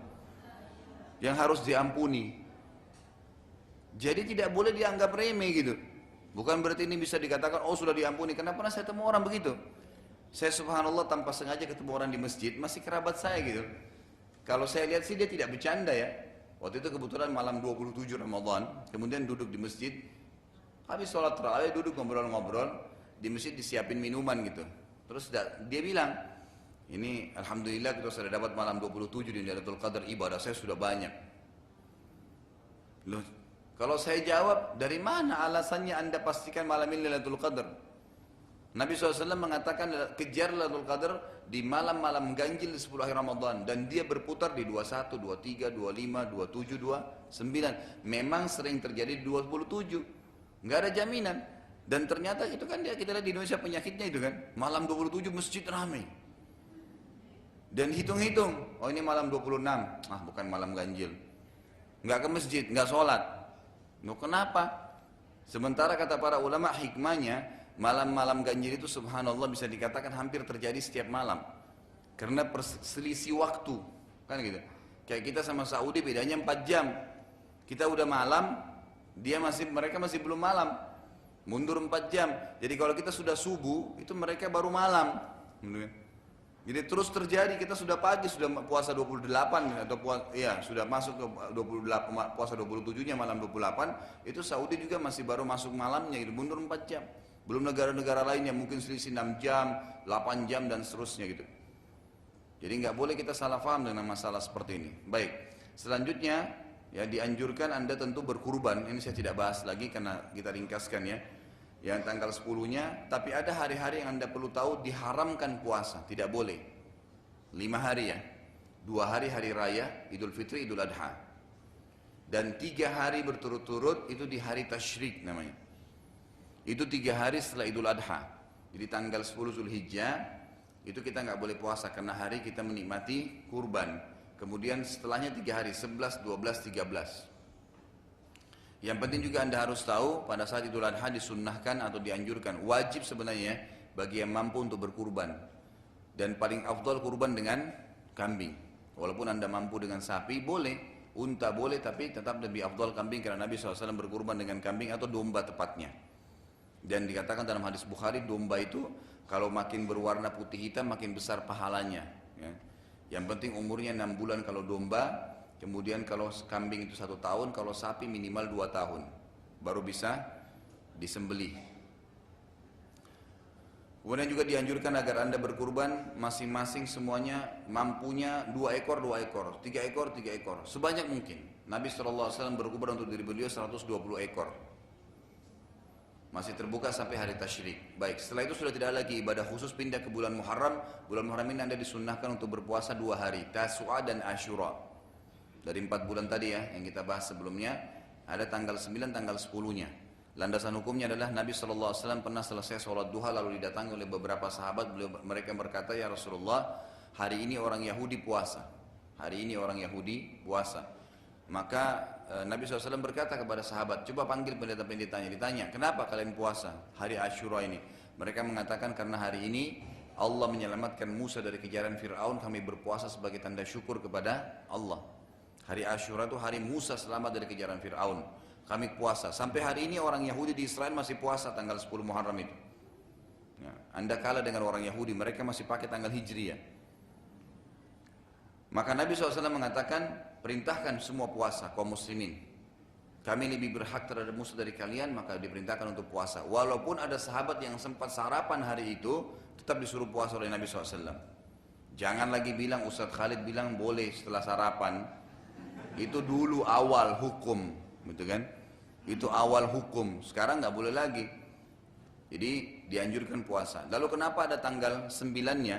Yang harus diampuni. Jadi tidak boleh dianggap remeh gitu. Bukan berarti ini bisa dikatakan, oh sudah diampuni. Kenapa pernah saya temu orang begitu. Saya subhanallah tanpa sengaja ketemu orang di masjid, masih kerabat saya gitu. Kalau saya lihat sih dia tidak bercanda ya. Waktu itu kebetulan malam 27 Ramadan, kemudian duduk di masjid, habis sholat terawih duduk ngobrol-ngobrol, di masjid disiapin minuman gitu. Terus dia bilang, ini Alhamdulillah kita sudah dapat malam 27 di Lailatul Qadar, ibadah saya sudah banyak. Loh, kalau saya jawab, dari mana alasannya anda pastikan malam ini Lailatul Qadar? Nabi SAW mengatakan kejar Lailatul Qadar di malam-malam ganjil di 10 hari Ramadan dan dia berputar di 21, 23, 25, 27, 29. Memang sering terjadi di 27. Nggak ada jaminan. Dan ternyata itu kan dia kita lihat di Indonesia penyakitnya itu kan. Malam 27 masjid ramai. Dan hitung-hitung, oh ini malam 26. Ah bukan malam ganjil. Nggak ke masjid, nggak sholat. Loh kenapa? Sementara kata para ulama hikmahnya Malam-malam ganjil itu subhanallah bisa dikatakan hampir terjadi setiap malam. Karena perselisih waktu. Kan gitu. Kayak kita sama Saudi bedanya 4 jam. Kita udah malam, dia masih mereka masih belum malam. Mundur 4 jam. Jadi kalau kita sudah subuh, itu mereka baru malam. Jadi terus terjadi kita sudah pagi sudah puasa 28 atau puasa ya sudah masuk ke 28 puasa 27-nya malam 28 itu Saudi juga masih baru masuk malamnya itu mundur 4 jam. Belum negara-negara lain yang mungkin selisih 6 jam, 8 jam dan seterusnya gitu. Jadi nggak boleh kita salah paham dengan masalah seperti ini. Baik, selanjutnya ya dianjurkan anda tentu berkurban. Ini saya tidak bahas lagi karena kita ringkaskan ya. Yang tanggal 10-nya, tapi ada hari-hari yang anda perlu tahu diharamkan puasa, tidak boleh. Lima hari ya, dua hari hari raya, Idul Fitri, Idul Adha. Dan tiga hari berturut-turut itu di hari tasyrik namanya. Itu tiga hari setelah Idul Adha. Jadi tanggal 10 Zulhijjah itu kita nggak boleh puasa karena hari kita menikmati kurban. Kemudian setelahnya tiga hari 11, 12, 13. Yang penting juga anda harus tahu pada saat Idul Adha disunnahkan atau dianjurkan wajib sebenarnya bagi yang mampu untuk berkurban dan paling afdal kurban dengan kambing. Walaupun anda mampu dengan sapi boleh, unta boleh tapi tetap lebih afdal kambing karena Nabi SAW berkurban dengan kambing atau domba tepatnya. Dan dikatakan dalam hadis Bukhari domba itu kalau makin berwarna putih hitam makin besar pahalanya. Ya. Yang penting umurnya enam bulan kalau domba, kemudian kalau kambing itu satu tahun, kalau sapi minimal dua tahun, baru bisa disembelih. Kemudian juga dianjurkan agar anda berkurban masing-masing semuanya mampunya dua ekor dua ekor, tiga ekor tiga ekor, sebanyak mungkin. Nabi saw berkurban untuk diri beliau 120 ekor. Masih terbuka sampai hari tasyrik. Baik, setelah itu sudah tidak lagi ibadah khusus pindah ke bulan Muharram. Bulan Muharram ini anda disunnahkan untuk berpuasa dua hari, Tasua dan Ashura. Dari empat bulan tadi ya, yang kita bahas sebelumnya, ada tanggal 9, tanggal 10-nya. Landasan hukumnya adalah Nabi SAW pernah selesai sholat duha lalu didatangi oleh beberapa sahabat. Mereka berkata, Ya Rasulullah, hari ini orang Yahudi puasa. Hari ini orang Yahudi puasa. Maka Eh, Nabi SAW berkata kepada sahabat, coba panggil pendeta-pendetanya, ditanya, kenapa kalian puasa hari Ashura ini? Mereka mengatakan karena hari ini Allah menyelamatkan Musa dari kejaran Fir'aun, kami berpuasa sebagai tanda syukur kepada Allah. Hari Ashura itu hari Musa selamat dari kejaran Fir'aun. Kami puasa. Sampai hari ini orang Yahudi di Israel masih puasa tanggal 10 Muharram itu. Ya, anda kalah dengan orang Yahudi, mereka masih pakai tanggal Hijriah. Maka Nabi SAW mengatakan, perintahkan semua puasa kaum muslimin. Kami lebih berhak terhadap musuh dari kalian, maka diperintahkan untuk puasa. Walaupun ada sahabat yang sempat sarapan hari itu, tetap disuruh puasa oleh Nabi SAW. Jangan lagi bilang, Ustaz Khalid bilang boleh setelah sarapan. Itu dulu awal hukum, gitu kan? Itu awal hukum. Sekarang nggak boleh lagi. Jadi dianjurkan puasa. Lalu kenapa ada tanggal sembilannya?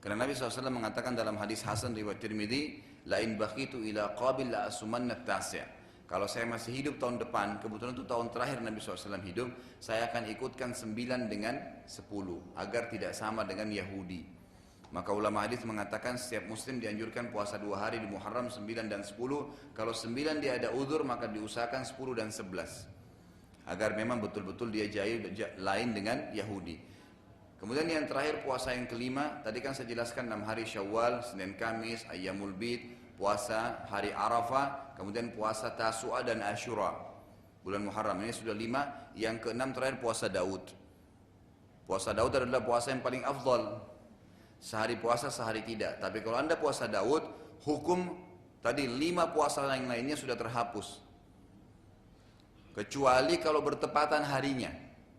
Karena Nabi SAW mengatakan dalam hadis Hasan riwayat Tirmidzi, lain bakitu ila qabil la asumanna tasya. Kalau saya masih hidup tahun depan, kebetulan itu tahun terakhir Nabi SAW hidup, saya akan ikutkan sembilan dengan sepuluh, agar tidak sama dengan Yahudi. Maka ulama hadis mengatakan setiap muslim dianjurkan puasa dua hari di Muharram sembilan dan sepuluh. Kalau sembilan dia ada udur maka diusahakan sepuluh dan sebelas. Agar memang betul-betul dia jahil lain dengan Yahudi. Kemudian yang terakhir puasa yang kelima, tadi kan saya jelaskan enam hari Syawal, Senin Kamis, Ayyamul Bid, puasa hari Arafah, kemudian puasa Tasua dan Ashura. Bulan Muharram ini sudah lima, yang keenam terakhir puasa Daud. Puasa Daud adalah puasa yang paling afdal. Sehari puasa, sehari tidak. Tapi kalau anda puasa Daud, hukum Tadi lima puasa yang lainnya sudah terhapus. Kecuali kalau bertepatan harinya.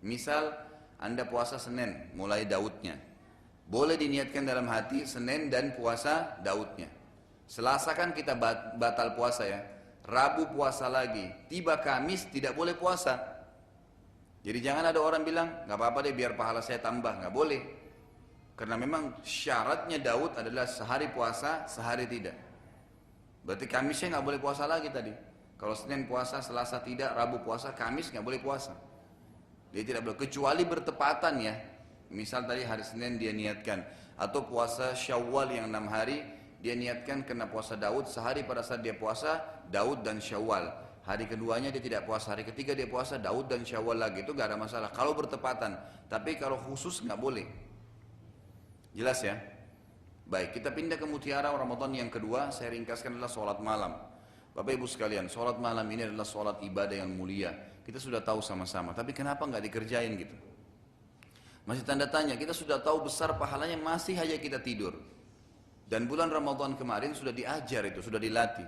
Misal Anda puasa Senin, mulai Daudnya. Boleh diniatkan dalam hati Senin dan puasa Daudnya. Selasa kan kita batal puasa ya. Rabu puasa lagi. Tiba Kamis tidak boleh puasa. Jadi jangan ada orang bilang, nggak apa-apa deh biar pahala saya tambah. Nggak boleh. Karena memang syaratnya Daud adalah sehari puasa, sehari tidak. Berarti Kamisnya nggak boleh puasa lagi tadi. Kalau Senin puasa, Selasa tidak, Rabu puasa, Kamis nggak boleh puasa. Dia tidak boleh kecuali bertepatan ya. Misal tadi hari Senin dia niatkan atau puasa Syawal yang enam hari dia niatkan kena puasa Daud sehari pada saat dia puasa Daud dan Syawal. Hari keduanya dia tidak puasa, hari ketiga dia puasa Daud dan Syawal lagi itu gak ada masalah. Kalau bertepatan, tapi kalau khusus nggak boleh. Jelas ya? Baik, kita pindah ke mutiara Ramadan yang kedua, saya ringkaskan adalah sholat malam. Bapak ibu sekalian, sholat malam ini adalah sholat ibadah yang mulia. Kita sudah tahu sama-sama, tapi kenapa nggak dikerjain gitu? Masih tanda tanya, kita sudah tahu besar pahalanya, masih aja kita tidur. Dan bulan Ramadan kemarin sudah diajar itu, sudah dilatih.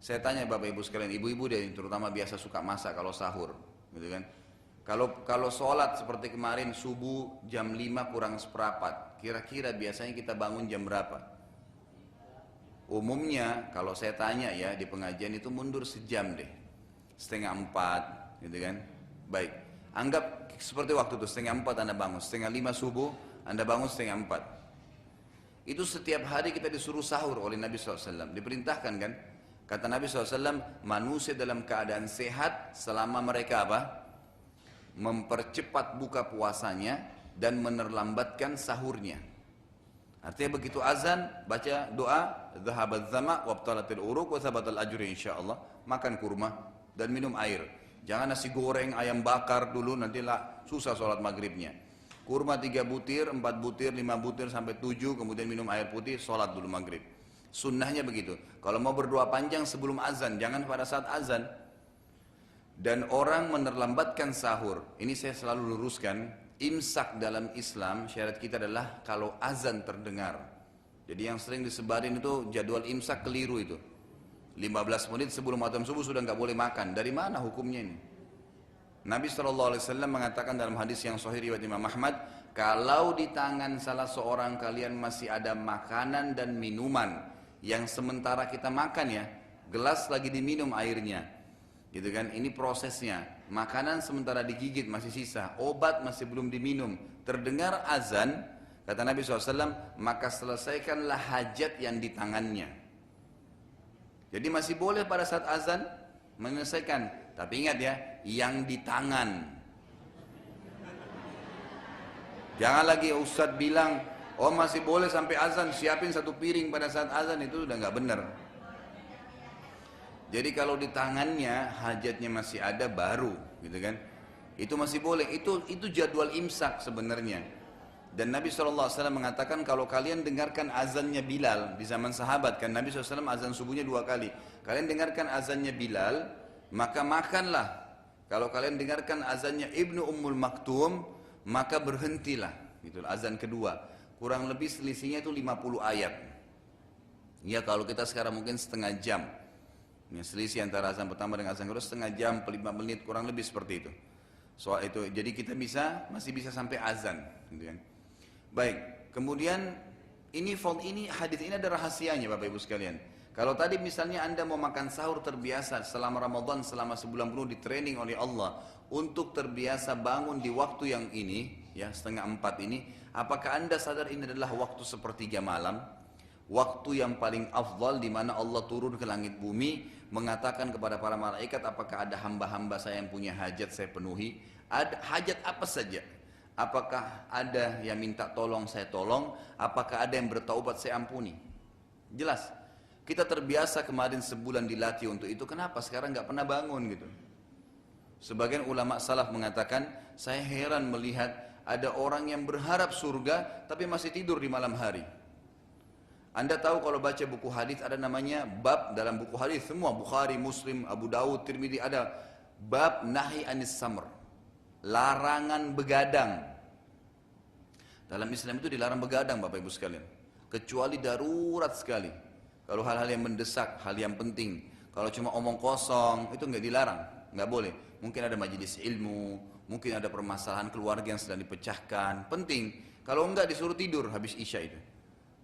Saya tanya bapak ibu sekalian, ibu-ibu deh terutama biasa suka masak kalau sahur, gitu kan? Kalau kalau sholat seperti kemarin subuh jam 5 kurang seperempat, Kira-kira biasanya kita bangun jam berapa? Umumnya kalau saya tanya ya di pengajian itu mundur sejam deh. Setengah empat gitu kan. Baik. Anggap seperti waktu itu setengah empat Anda bangun. Setengah lima subuh Anda bangun setengah empat. Itu setiap hari kita disuruh sahur oleh Nabi SAW. Diperintahkan kan? Kata Nabi SAW, manusia dalam keadaan sehat selama mereka apa? Mempercepat buka puasanya dan menerlambatkan sahurnya. Artinya begitu azan, baca doa, zahabat zama, wabtalatil uruk, wa sabatal ajri insyaallah, makan kurma dan minum air. Jangan nasi goreng, ayam bakar dulu, nanti lah susah sholat maghribnya. Kurma tiga butir, empat butir, lima butir sampai tujuh, kemudian minum air putih, sholat dulu maghrib. Sunnahnya begitu. Kalau mau berdoa panjang sebelum azan, jangan pada saat azan. Dan orang menerlambatkan sahur. Ini saya selalu luruskan, imsak dalam Islam syarat kita adalah kalau azan terdengar. Jadi yang sering disebarin itu jadwal imsak keliru itu. 15 menit sebelum azan subuh sudah nggak boleh makan. Dari mana hukumnya ini? Nabi SAW mengatakan dalam hadis yang sahih riwayat Imam Ahmad, kalau di tangan salah seorang kalian masih ada makanan dan minuman yang sementara kita makan ya, gelas lagi diminum airnya, gitu kan? Ini prosesnya makanan sementara digigit masih sisa, obat masih belum diminum, terdengar azan, kata Nabi SAW, maka selesaikanlah hajat yang di tangannya. Jadi masih boleh pada saat azan menyelesaikan, tapi ingat ya, yang di tangan. Jangan lagi Ustadz bilang, oh masih boleh sampai azan, siapin satu piring pada saat azan, itu udah nggak benar. Jadi kalau di tangannya hajatnya masih ada baru, gitu kan? Itu masih boleh. Itu itu jadwal imsak sebenarnya. Dan Nabi SAW mengatakan kalau kalian dengarkan azannya Bilal di zaman sahabat kan Nabi SAW azan subuhnya dua kali. Kalian dengarkan azannya Bilal maka makanlah. Kalau kalian dengarkan azannya Ibnu Ummul Maktum maka berhentilah. Itu azan kedua. Kurang lebih selisihnya itu 50 ayat. Ya kalau kita sekarang mungkin setengah jam. Ya, selisih antara azan pertama dengan azan kedua setengah jam, 5 menit kurang lebih seperti itu. Soal itu, jadi kita bisa masih bisa sampai azan, gitu kan. Baik, kemudian ini ini hadis ini ada rahasianya Bapak Ibu sekalian. Kalau tadi misalnya Anda mau makan sahur terbiasa selama Ramadan selama sebulan penuh di training oleh Allah untuk terbiasa bangun di waktu yang ini, ya setengah empat ini, apakah Anda sadar ini adalah waktu sepertiga malam? Waktu yang paling afdal di mana Allah turun ke langit bumi mengatakan kepada para malaikat apakah ada hamba-hamba saya yang punya hajat saya penuhi? Ada hajat apa saja? Apakah ada yang minta tolong saya tolong? Apakah ada yang bertaubat saya ampuni? Jelas. Kita terbiasa kemarin sebulan dilatih untuk itu. Kenapa? Sekarang nggak pernah bangun gitu. Sebagian ulama salaf mengatakan saya heran melihat ada orang yang berharap surga tapi masih tidur di malam hari anda tahu kalau baca buku hadis ada namanya bab dalam buku hadis semua Bukhari, Muslim, Abu Dawud, Tirmidzi ada bab nahi anis samr. Larangan begadang. Dalam Islam itu dilarang begadang Bapak Ibu sekalian. Kecuali darurat sekali. Kalau hal-hal yang mendesak, hal yang penting. Kalau cuma omong kosong, itu nggak dilarang, nggak boleh. Mungkin ada majelis ilmu, mungkin ada permasalahan keluarga yang sedang dipecahkan, penting. Kalau enggak disuruh tidur habis isya itu.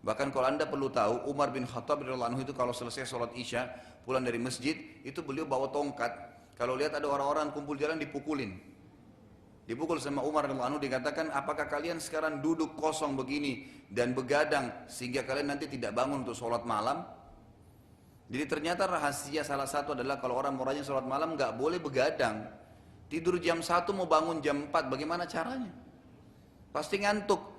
Bahkan kalau anda perlu tahu, Umar bin Khattab anhu itu kalau selesai sholat isya, pulang dari masjid, itu beliau bawa tongkat. Kalau lihat ada orang-orang kumpul jalan dipukulin. Dipukul sama Umar anhu dikatakan, apakah kalian sekarang duduk kosong begini dan begadang sehingga kalian nanti tidak bangun untuk sholat malam? Jadi ternyata rahasia salah satu adalah kalau orang mau rajin sholat malam nggak boleh begadang. Tidur jam 1 mau bangun jam 4, bagaimana caranya? Pasti ngantuk.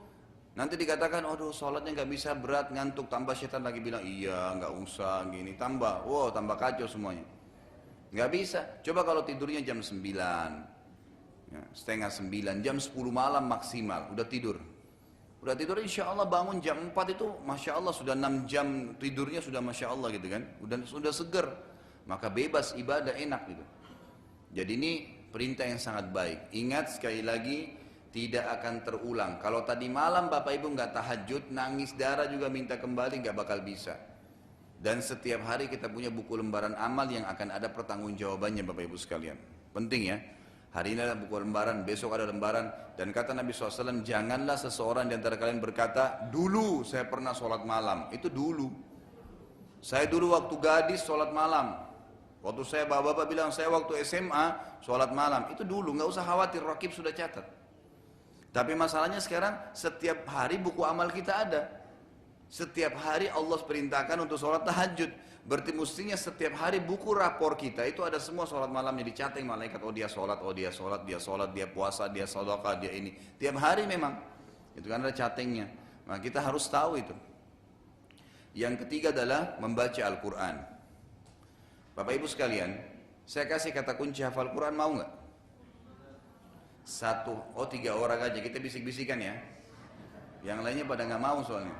Nanti dikatakan, aduh sholatnya nggak bisa berat, ngantuk, tambah setan lagi bilang, iya nggak usah, gini, tambah, wow tambah kacau semuanya. Nggak bisa, coba kalau tidurnya jam 9, ya, setengah 9, jam 10 malam maksimal, udah tidur. Udah tidur insya Allah bangun jam 4 itu, Masya Allah sudah 6 jam tidurnya sudah Masya Allah gitu kan, udah, sudah seger. Maka bebas ibadah enak gitu. Jadi ini perintah yang sangat baik. Ingat sekali lagi, tidak akan terulang. Kalau tadi malam Bapak Ibu nggak tahajud, nangis darah juga minta kembali nggak bakal bisa. Dan setiap hari kita punya buku lembaran amal yang akan ada pertanggungjawabannya Bapak Ibu sekalian. Penting ya. Hari ini ada buku lembaran, besok ada lembaran. Dan kata Nabi SAW, janganlah seseorang di antara kalian berkata, dulu saya pernah sholat malam. Itu dulu. Saya dulu waktu gadis sholat malam. Waktu saya bapak-bapak bilang, saya waktu SMA sholat malam. Itu dulu, nggak usah khawatir, Rakib sudah catat. Tapi masalahnya sekarang setiap hari buku amal kita ada. Setiap hari Allah perintahkan untuk sholat tahajud. Berarti mestinya setiap hari buku rapor kita itu ada semua sholat malamnya dicatat malaikat. Oh dia sholat, oh dia sholat, dia sholat, dia puasa, dia sedekah, dia ini. Tiap hari memang. Itu kan ada catingnya. Nah kita harus tahu itu. Yang ketiga adalah membaca Al-Quran. Bapak ibu sekalian, saya kasih kata kunci hafal Quran mau nggak? Satu, oh tiga orang aja, kita bisik-bisikan ya. Yang lainnya pada nggak mau soalnya.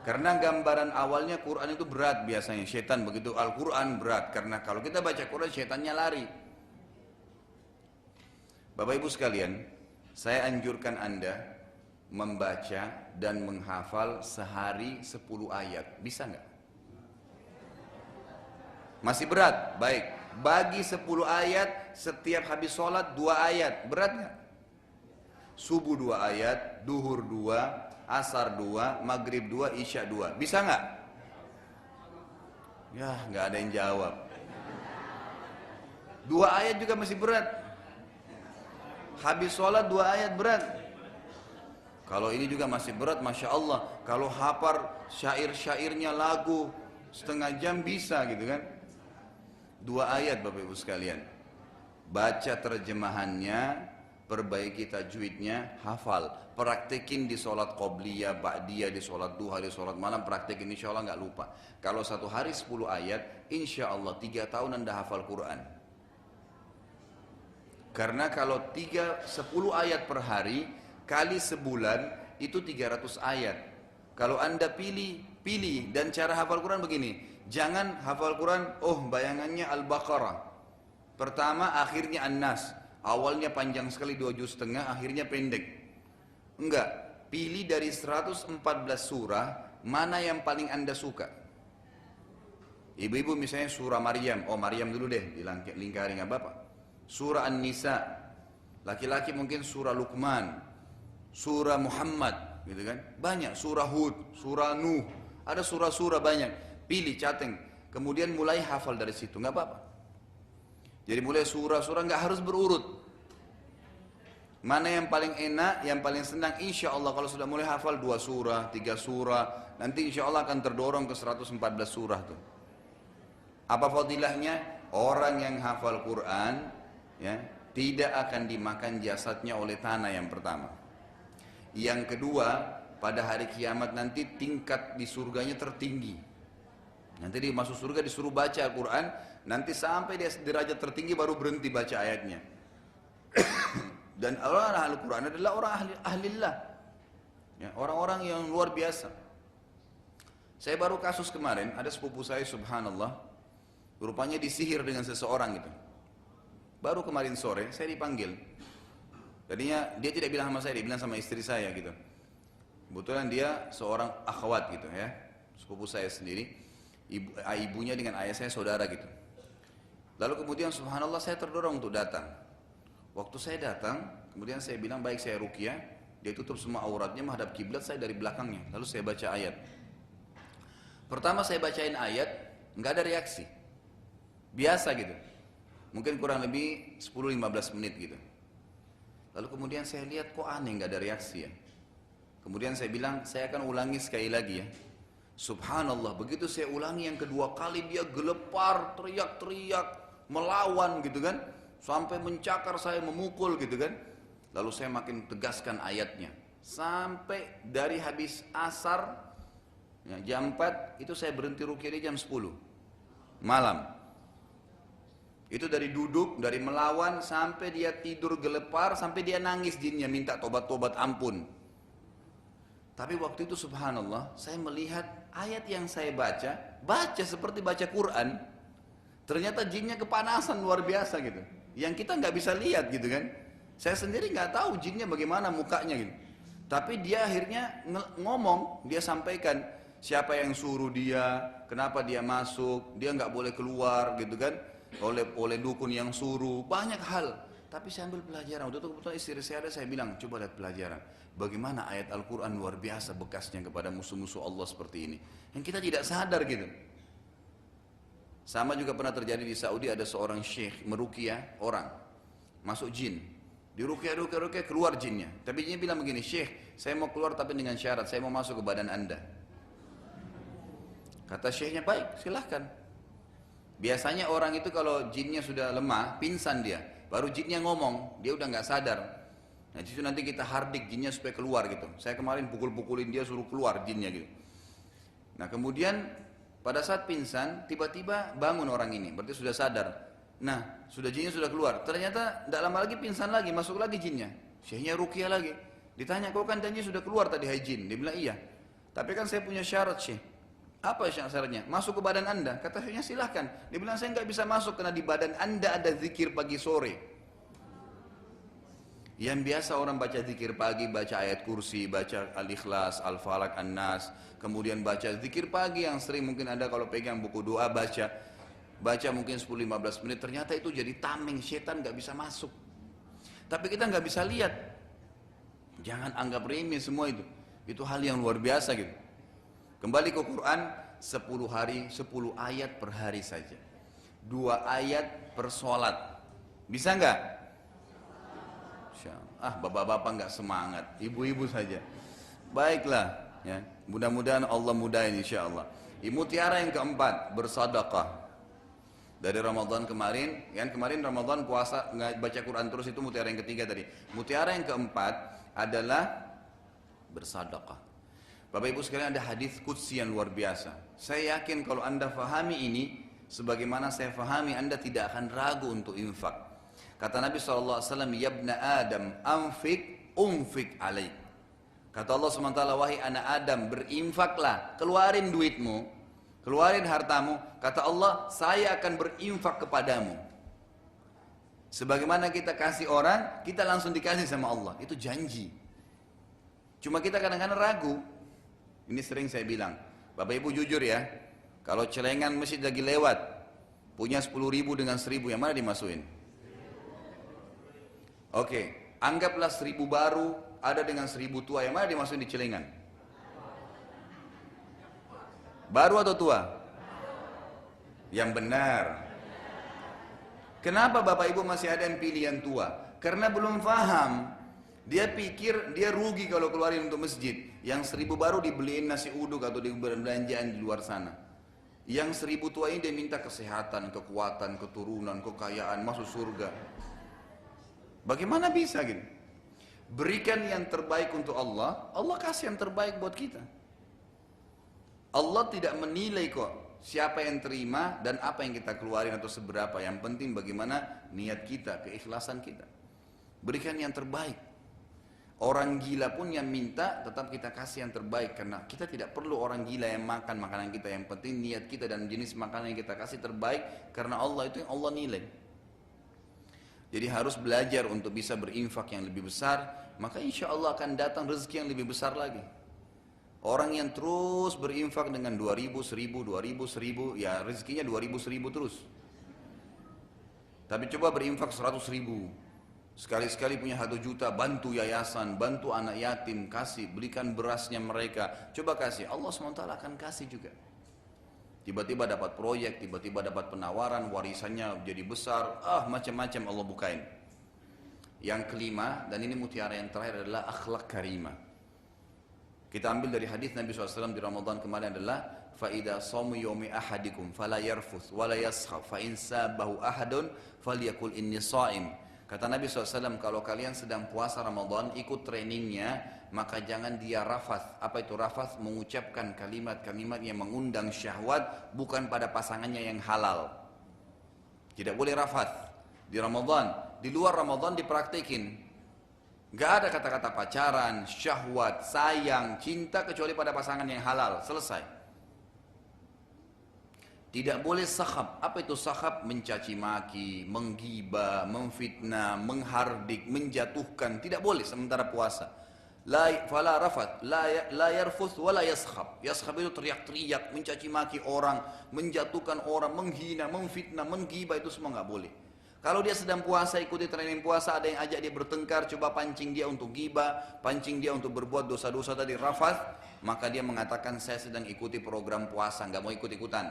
Karena gambaran awalnya Quran itu berat biasanya. Setan begitu Al-Quran berat. Karena kalau kita baca Quran, setannya lari. Bapak ibu sekalian, saya anjurkan anda membaca dan menghafal sehari sepuluh ayat. Bisa nggak? Masih berat? Baik. Bagi 10 ayat, setiap habis sholat 2 ayat. Berat nggak? Subuh 2 ayat, duhur 2, asar 2, maghrib 2, isya 2. Bisa nggak? Ya, nggak ada yang jawab. Dua ayat juga masih berat. Habis sholat dua ayat berat. Kalau ini juga masih berat, masya Allah. Kalau hafar syair-syairnya lagu setengah jam bisa gitu kan? Dua ayat Bapak Ibu sekalian. Baca terjemahannya, perbaiki tajwidnya, hafal. Praktekin di sholat qobliyah, ba'diyah, di sholat duha, di sholat malam, praktekin insya Allah nggak lupa. Kalau satu hari sepuluh ayat, insya Allah tiga tahun anda hafal Quran. Karena kalau tiga, sepuluh ayat per hari, kali sebulan, itu tiga ratus ayat. Kalau anda pilih, pilih. Dan cara hafal Quran begini, Jangan hafal Quran, oh bayangannya Al-Baqarah. Pertama akhirnya An-Nas. Awalnya panjang sekali dua juz setengah, akhirnya pendek. Enggak, pilih dari 114 surah, mana yang paling anda suka. Ibu-ibu misalnya surah Maryam, oh Maryam dulu deh, dilingkari nggak apa-apa. Surah An-Nisa, laki-laki mungkin surah Luqman, surah Muhammad, gitu kan? Banyak, surah Hud, surah Nuh, ada surah-surah banyak pilih cateng, kemudian mulai hafal dari situ, nggak apa-apa. Jadi mulai surah-surah nggak harus berurut. Mana yang paling enak, yang paling senang, insya Allah kalau sudah mulai hafal dua surah, tiga surah, nanti insya Allah akan terdorong ke 114 surah tuh. Apa fadilahnya? Orang yang hafal Quran, ya, tidak akan dimakan jasadnya oleh tanah yang pertama. Yang kedua, pada hari kiamat nanti tingkat di surganya tertinggi. Nanti dia masuk surga disuruh baca Al-Quran, nanti sampai dia derajat tertinggi baru berhenti baca ayatnya. (coughs) Dan orang ahli Quran adalah orang ahli ahlillah. Ya, orang-orang yang luar biasa. Saya baru kasus kemarin, ada sepupu saya subhanallah, rupanya disihir dengan seseorang gitu. Baru kemarin sore saya dipanggil. Tadinya dia tidak bilang sama saya, dia bilang sama istri saya gitu. Kebetulan dia seorang akhwat gitu ya, sepupu saya sendiri. Ibu, ibunya dengan ayah saya saudara gitu. Lalu kemudian subhanallah saya terdorong untuk datang. Waktu saya datang, kemudian saya bilang baik saya rukyah, dia tutup semua auratnya menghadap kiblat saya dari belakangnya. Lalu saya baca ayat. Pertama saya bacain ayat, nggak ada reaksi. Biasa gitu. Mungkin kurang lebih 10-15 menit gitu. Lalu kemudian saya lihat kok aneh nggak ada reaksi ya. Kemudian saya bilang saya akan ulangi sekali lagi ya. Subhanallah begitu saya ulangi yang kedua kali dia gelepar teriak-teriak melawan gitu kan. Sampai mencakar saya memukul gitu kan. Lalu saya makin tegaskan ayatnya. Sampai dari habis asar ya, jam 4 itu saya berhenti rukyah di jam 10 malam. Itu dari duduk, dari melawan sampai dia tidur gelepar, sampai dia nangis jinnya minta tobat-tobat ampun. Tapi waktu itu subhanallah, saya melihat ayat yang saya baca, baca seperti baca Quran. Ternyata jinnya kepanasan luar biasa gitu. Yang kita nggak bisa lihat gitu kan. Saya sendiri nggak tahu jinnya bagaimana mukanya gitu. Tapi dia akhirnya ngomong, dia sampaikan siapa yang suruh dia, kenapa dia masuk, dia nggak boleh keluar gitu kan oleh oleh dukun yang suruh banyak hal tapi saya ambil pelajaran waktu itu kebetulan istri saya ada saya bilang coba lihat pelajaran bagaimana ayat Al-Quran luar biasa bekasnya kepada musuh-musuh Allah seperti ini? Yang kita tidak sadar gitu. Sama juga pernah terjadi di Saudi ada seorang syekh merukia orang masuk jin. Di rukia rukia rukia keluar jinnya. Tapi jinnya bilang begini syekh saya mau keluar tapi dengan syarat saya mau masuk ke badan anda. Kata syekhnya baik silahkan. Biasanya orang itu kalau jinnya sudah lemah, pingsan dia. Baru jinnya ngomong, dia udah nggak sadar. Nah itu nanti kita hardik jinnya supaya keluar gitu. Saya kemarin pukul-pukulin dia suruh keluar jinnya gitu. Nah kemudian pada saat pingsan, tiba-tiba bangun orang ini, berarti sudah sadar. Nah, sudah jinnya sudah keluar. Ternyata tidak lama lagi pingsan lagi, masuk lagi jinnya. Syekhnya rukia lagi. Ditanya, kau kan janji sudah keluar tadi hai jin. Dia bilang, iya. Tapi kan saya punya syarat syekh. Apa syaratnya? Masuk ke badan anda. Kata Katanya silahkan. Dia bilang saya nggak bisa masuk karena di badan anda ada zikir pagi sore. Yang biasa orang baca zikir pagi, baca ayat kursi, baca al-ikhlas, al-falak, an-nas. Kemudian baca zikir pagi yang sering mungkin ada kalau pegang buku doa baca. Baca mungkin 10-15 menit. Ternyata itu jadi tameng, setan nggak bisa masuk. Tapi kita nggak bisa lihat. Jangan anggap remeh semua itu. Itu hal yang luar biasa gitu. Kembali ke Quran, 10 hari, 10 ayat per hari saja. Dua ayat per sholat. Bisa nggak? Ah, bapak-bapak nggak semangat, ibu-ibu saja. Baiklah, ya. Mudah-mudahan Allah mudahin insya Allah. Mutiara yang keempat, bersadaqah. Dari Ramadan kemarin, kan kemarin Ramadan puasa nggak baca Quran terus itu mutiara yang ketiga tadi. Mutiara yang keempat adalah bersadaqah. Bapak Ibu sekalian ada hadis qudsi yang luar biasa. Saya yakin kalau Anda fahami ini sebagaimana saya fahami Anda tidak akan ragu untuk infak. Kata Nabi SAW, Ya ibna Adam, amfik, umfik alaik. Kata Allah SWT, wahai anak Adam, berinfaklah, keluarin duitmu, keluarin hartamu. Kata Allah, saya akan berinfak kepadamu. Sebagaimana kita kasih orang, kita langsung dikasih sama Allah. Itu janji. Cuma kita kadang-kadang ragu, ini sering saya bilang, Bapak Ibu jujur ya, kalau celengan masjid lagi lewat, punya 10 ribu dengan 1000 yang mana dimasukin? Oke, anggaplah 1000 baru ada dengan 1000 tua, yang mana dimasukin di celengan? Baru atau tua? Yang benar. Kenapa Bapak Ibu masih ada yang pilihan tua? Karena belum paham dia pikir dia rugi kalau keluarin untuk masjid. Yang seribu baru dibeliin nasi uduk atau di belanjaan di luar sana. Yang seribu tua ini dia minta kesehatan, kekuatan, keturunan, kekayaan, masuk surga. Bagaimana bisa gitu? Berikan yang terbaik untuk Allah, Allah kasih yang terbaik buat kita. Allah tidak menilai kok siapa yang terima dan apa yang kita keluarin atau seberapa. Yang penting bagaimana niat kita, keikhlasan kita. Berikan yang terbaik. Orang gila pun yang minta tetap kita kasih yang terbaik karena kita tidak perlu orang gila yang makan makanan kita yang penting niat kita dan jenis makanan yang kita kasih terbaik karena Allah itu yang Allah nilai. Jadi harus belajar untuk bisa berinfak yang lebih besar maka insya Allah akan datang rezeki yang lebih besar lagi. Orang yang terus berinfak dengan 2000, 1000, 2000, 1000, ya rezekinya 2000, 1000 terus. Tapi coba berinfak 100 ribu. Sekali-sekali punya satu juta, bantu yayasan, bantu anak yatim, kasih, belikan berasnya mereka. Coba kasih, Allah SWT akan kasih juga tiba-tiba dapat proyek, tiba-tiba dapat penawaran, warisannya jadi besar, ah macam-macam Allah bukain. Yang kelima dan ini mutiara yang terakhir adalah akhlak karimah. Kita ambil dari hadis Nabi SAW di Ramadan kemarin adalah faida samu yomi ahadikum fala yarfus wala yaskhaf fa in sabahu ahadun inni saim. Kata Nabi SAW, kalau kalian sedang puasa Ramadan, ikut trainingnya, maka jangan dia rafath. Apa itu rafath? Mengucapkan kalimat-kalimat yang mengundang syahwat, bukan pada pasangannya yang halal. Tidak boleh rafath. Di Ramadan, di luar Ramadan dipraktekin. Gak ada kata-kata pacaran, syahwat, sayang, cinta kecuali pada pasangan yang halal. Selesai. Tidak boleh sahab. Apa itu sahab? Mencaci maki, menggibah, memfitnah, menghardik, menjatuhkan. Tidak boleh sementara puasa. La fala rafat, la, ya, la yarfuth wala yaskhab. Yaskhab itu teriak-teriak, mencaci maki orang, menjatuhkan orang, menghina, memfitnah, menggibah itu semua nggak boleh. Kalau dia sedang puasa, ikuti training puasa, ada yang ajak dia bertengkar, coba pancing dia untuk gibah, pancing dia untuk berbuat dosa-dosa tadi rafat, maka dia mengatakan saya sedang ikuti program puasa, nggak mau ikut-ikutan.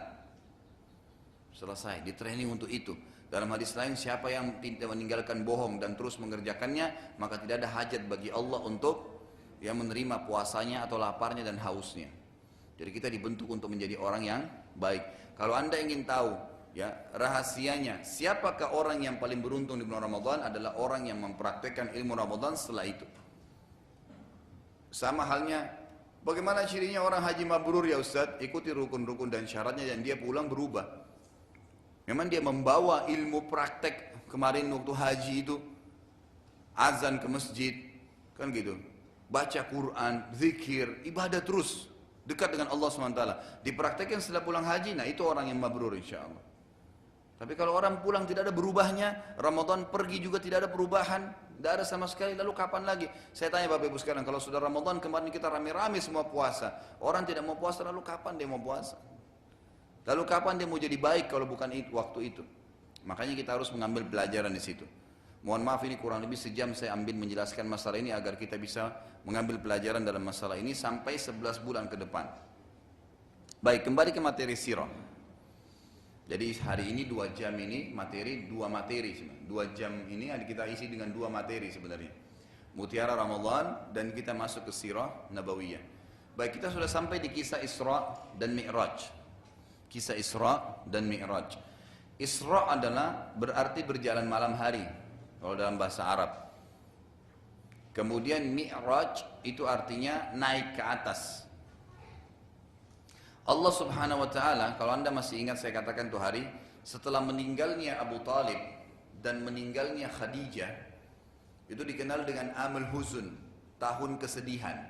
Selesai, di training untuk itu. Dalam hadis lain, siapa yang tidak meninggalkan bohong dan terus mengerjakannya, maka tidak ada hajat bagi Allah untuk yang menerima puasanya atau laparnya dan hausnya. Jadi kita dibentuk untuk menjadi orang yang baik. Kalau anda ingin tahu ya rahasianya siapakah orang yang paling beruntung di bulan Ramadan adalah orang yang mempraktekkan ilmu Ramadan setelah itu. Sama halnya bagaimana cirinya orang haji mabrur ya Ustaz? Ikuti rukun-rukun dan syaratnya dan dia pulang berubah. Memang dia membawa ilmu praktek kemarin waktu haji itu. Azan ke masjid kan gitu baca Quran zikir ibadah terus dekat dengan Allah SWT dipraktekkan setelah pulang haji nah itu orang yang mabrur insya Allah tapi kalau orang pulang tidak ada berubahnya, Ramadan pergi juga tidak ada perubahan, tidak ada sama sekali, lalu kapan lagi? Saya tanya Bapak Ibu sekarang, kalau sudah Ramadan kemarin kita rame-rame semua puasa, orang tidak mau puasa, lalu kapan dia mau puasa? Lalu kapan dia mau jadi baik kalau bukan waktu itu? Makanya kita harus mengambil pelajaran di situ. Mohon maaf ini kurang lebih sejam saya ambil menjelaskan masalah ini agar kita bisa mengambil pelajaran dalam masalah ini sampai 11 bulan ke depan. Baik, kembali ke materi sirah. Jadi hari ini dua jam ini materi dua materi sebenarnya. Dua jam ini kita isi dengan dua materi sebenarnya. Mutiara Ramadan dan kita masuk ke Sirah Nabawiyah. Baik kita sudah sampai di kisah Isra dan Mi'raj. Kisah Isra dan Mi'raj. Isra adalah berarti berjalan malam hari kalau dalam bahasa Arab. Kemudian Mi'raj itu artinya naik ke atas. Allah subhanahu wa ta'ala, kalau anda masih ingat saya katakan tuh hari, setelah meninggalnya Abu Talib dan meninggalnya Khadijah, itu dikenal dengan Amul Huzun, tahun kesedihan.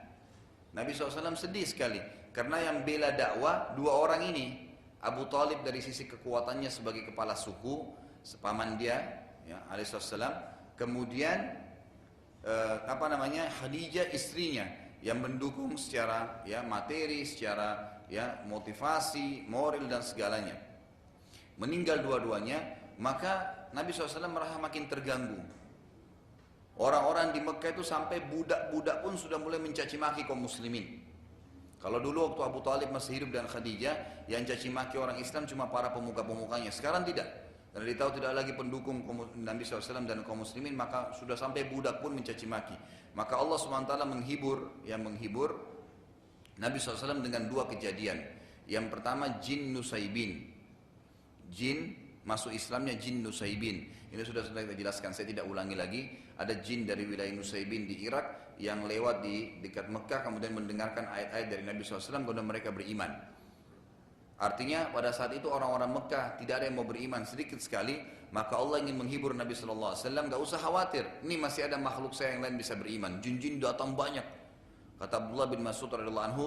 Nabi SAW sedih sekali, karena yang bela dakwah dua orang ini, Abu Talib dari sisi kekuatannya sebagai kepala suku, sepaman dia, ya, alaihissalam, kemudian eh, apa namanya Khadijah istrinya yang mendukung secara ya materi, secara ya motivasi, moral dan segalanya. Meninggal dua-duanya, maka Nabi SAW merasa makin terganggu. Orang-orang di Mekah itu sampai budak-budak pun sudah mulai mencaci maki kaum muslimin. Kalau dulu waktu Abu Talib masih hidup dan Khadijah, yang caci maki orang Islam cuma para pemuka-pemukanya. Sekarang tidak. Karena ditahu tidak lagi pendukung Nabi SAW dan kaum muslimin, maka sudah sampai budak pun mencaci maki. Maka Allah SWT menghibur, yang menghibur Nabi SAW dengan dua kejadian. Yang pertama jin Nusaibin. Jin masuk Islamnya jin Nusaibin. Ini sudah sudah kita jelaskan, saya tidak ulangi lagi. Ada jin dari wilayah Nusaibin di Irak yang lewat di dekat Mekah kemudian mendengarkan ayat-ayat dari Nabi SAW kemudian mereka beriman. Artinya pada saat itu orang-orang Mekah tidak ada yang mau beriman sedikit sekali, maka Allah ingin menghibur Nabi SAW. Gak usah khawatir, ini masih ada makhluk saya yang lain bisa beriman. Jin-jin datang banyak, Kata Abdullah bin Mas'ud radhiyallahu anhu,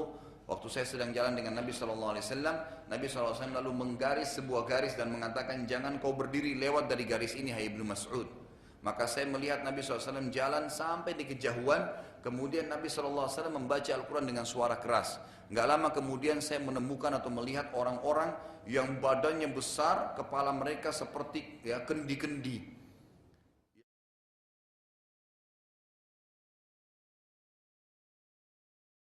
waktu saya sedang jalan dengan Nabi sallallahu alaihi wasallam, Nabi sallallahu alaihi wasallam lalu menggaris sebuah garis dan mengatakan jangan kau berdiri lewat dari garis ini hai Ibnu Mas'ud. Maka saya melihat Nabi SAW jalan sampai di kejauhan, kemudian Nabi SAW membaca Al-Quran dengan suara keras. Nggak lama kemudian saya menemukan atau melihat orang-orang yang badannya besar, kepala mereka seperti ya kendi-kendi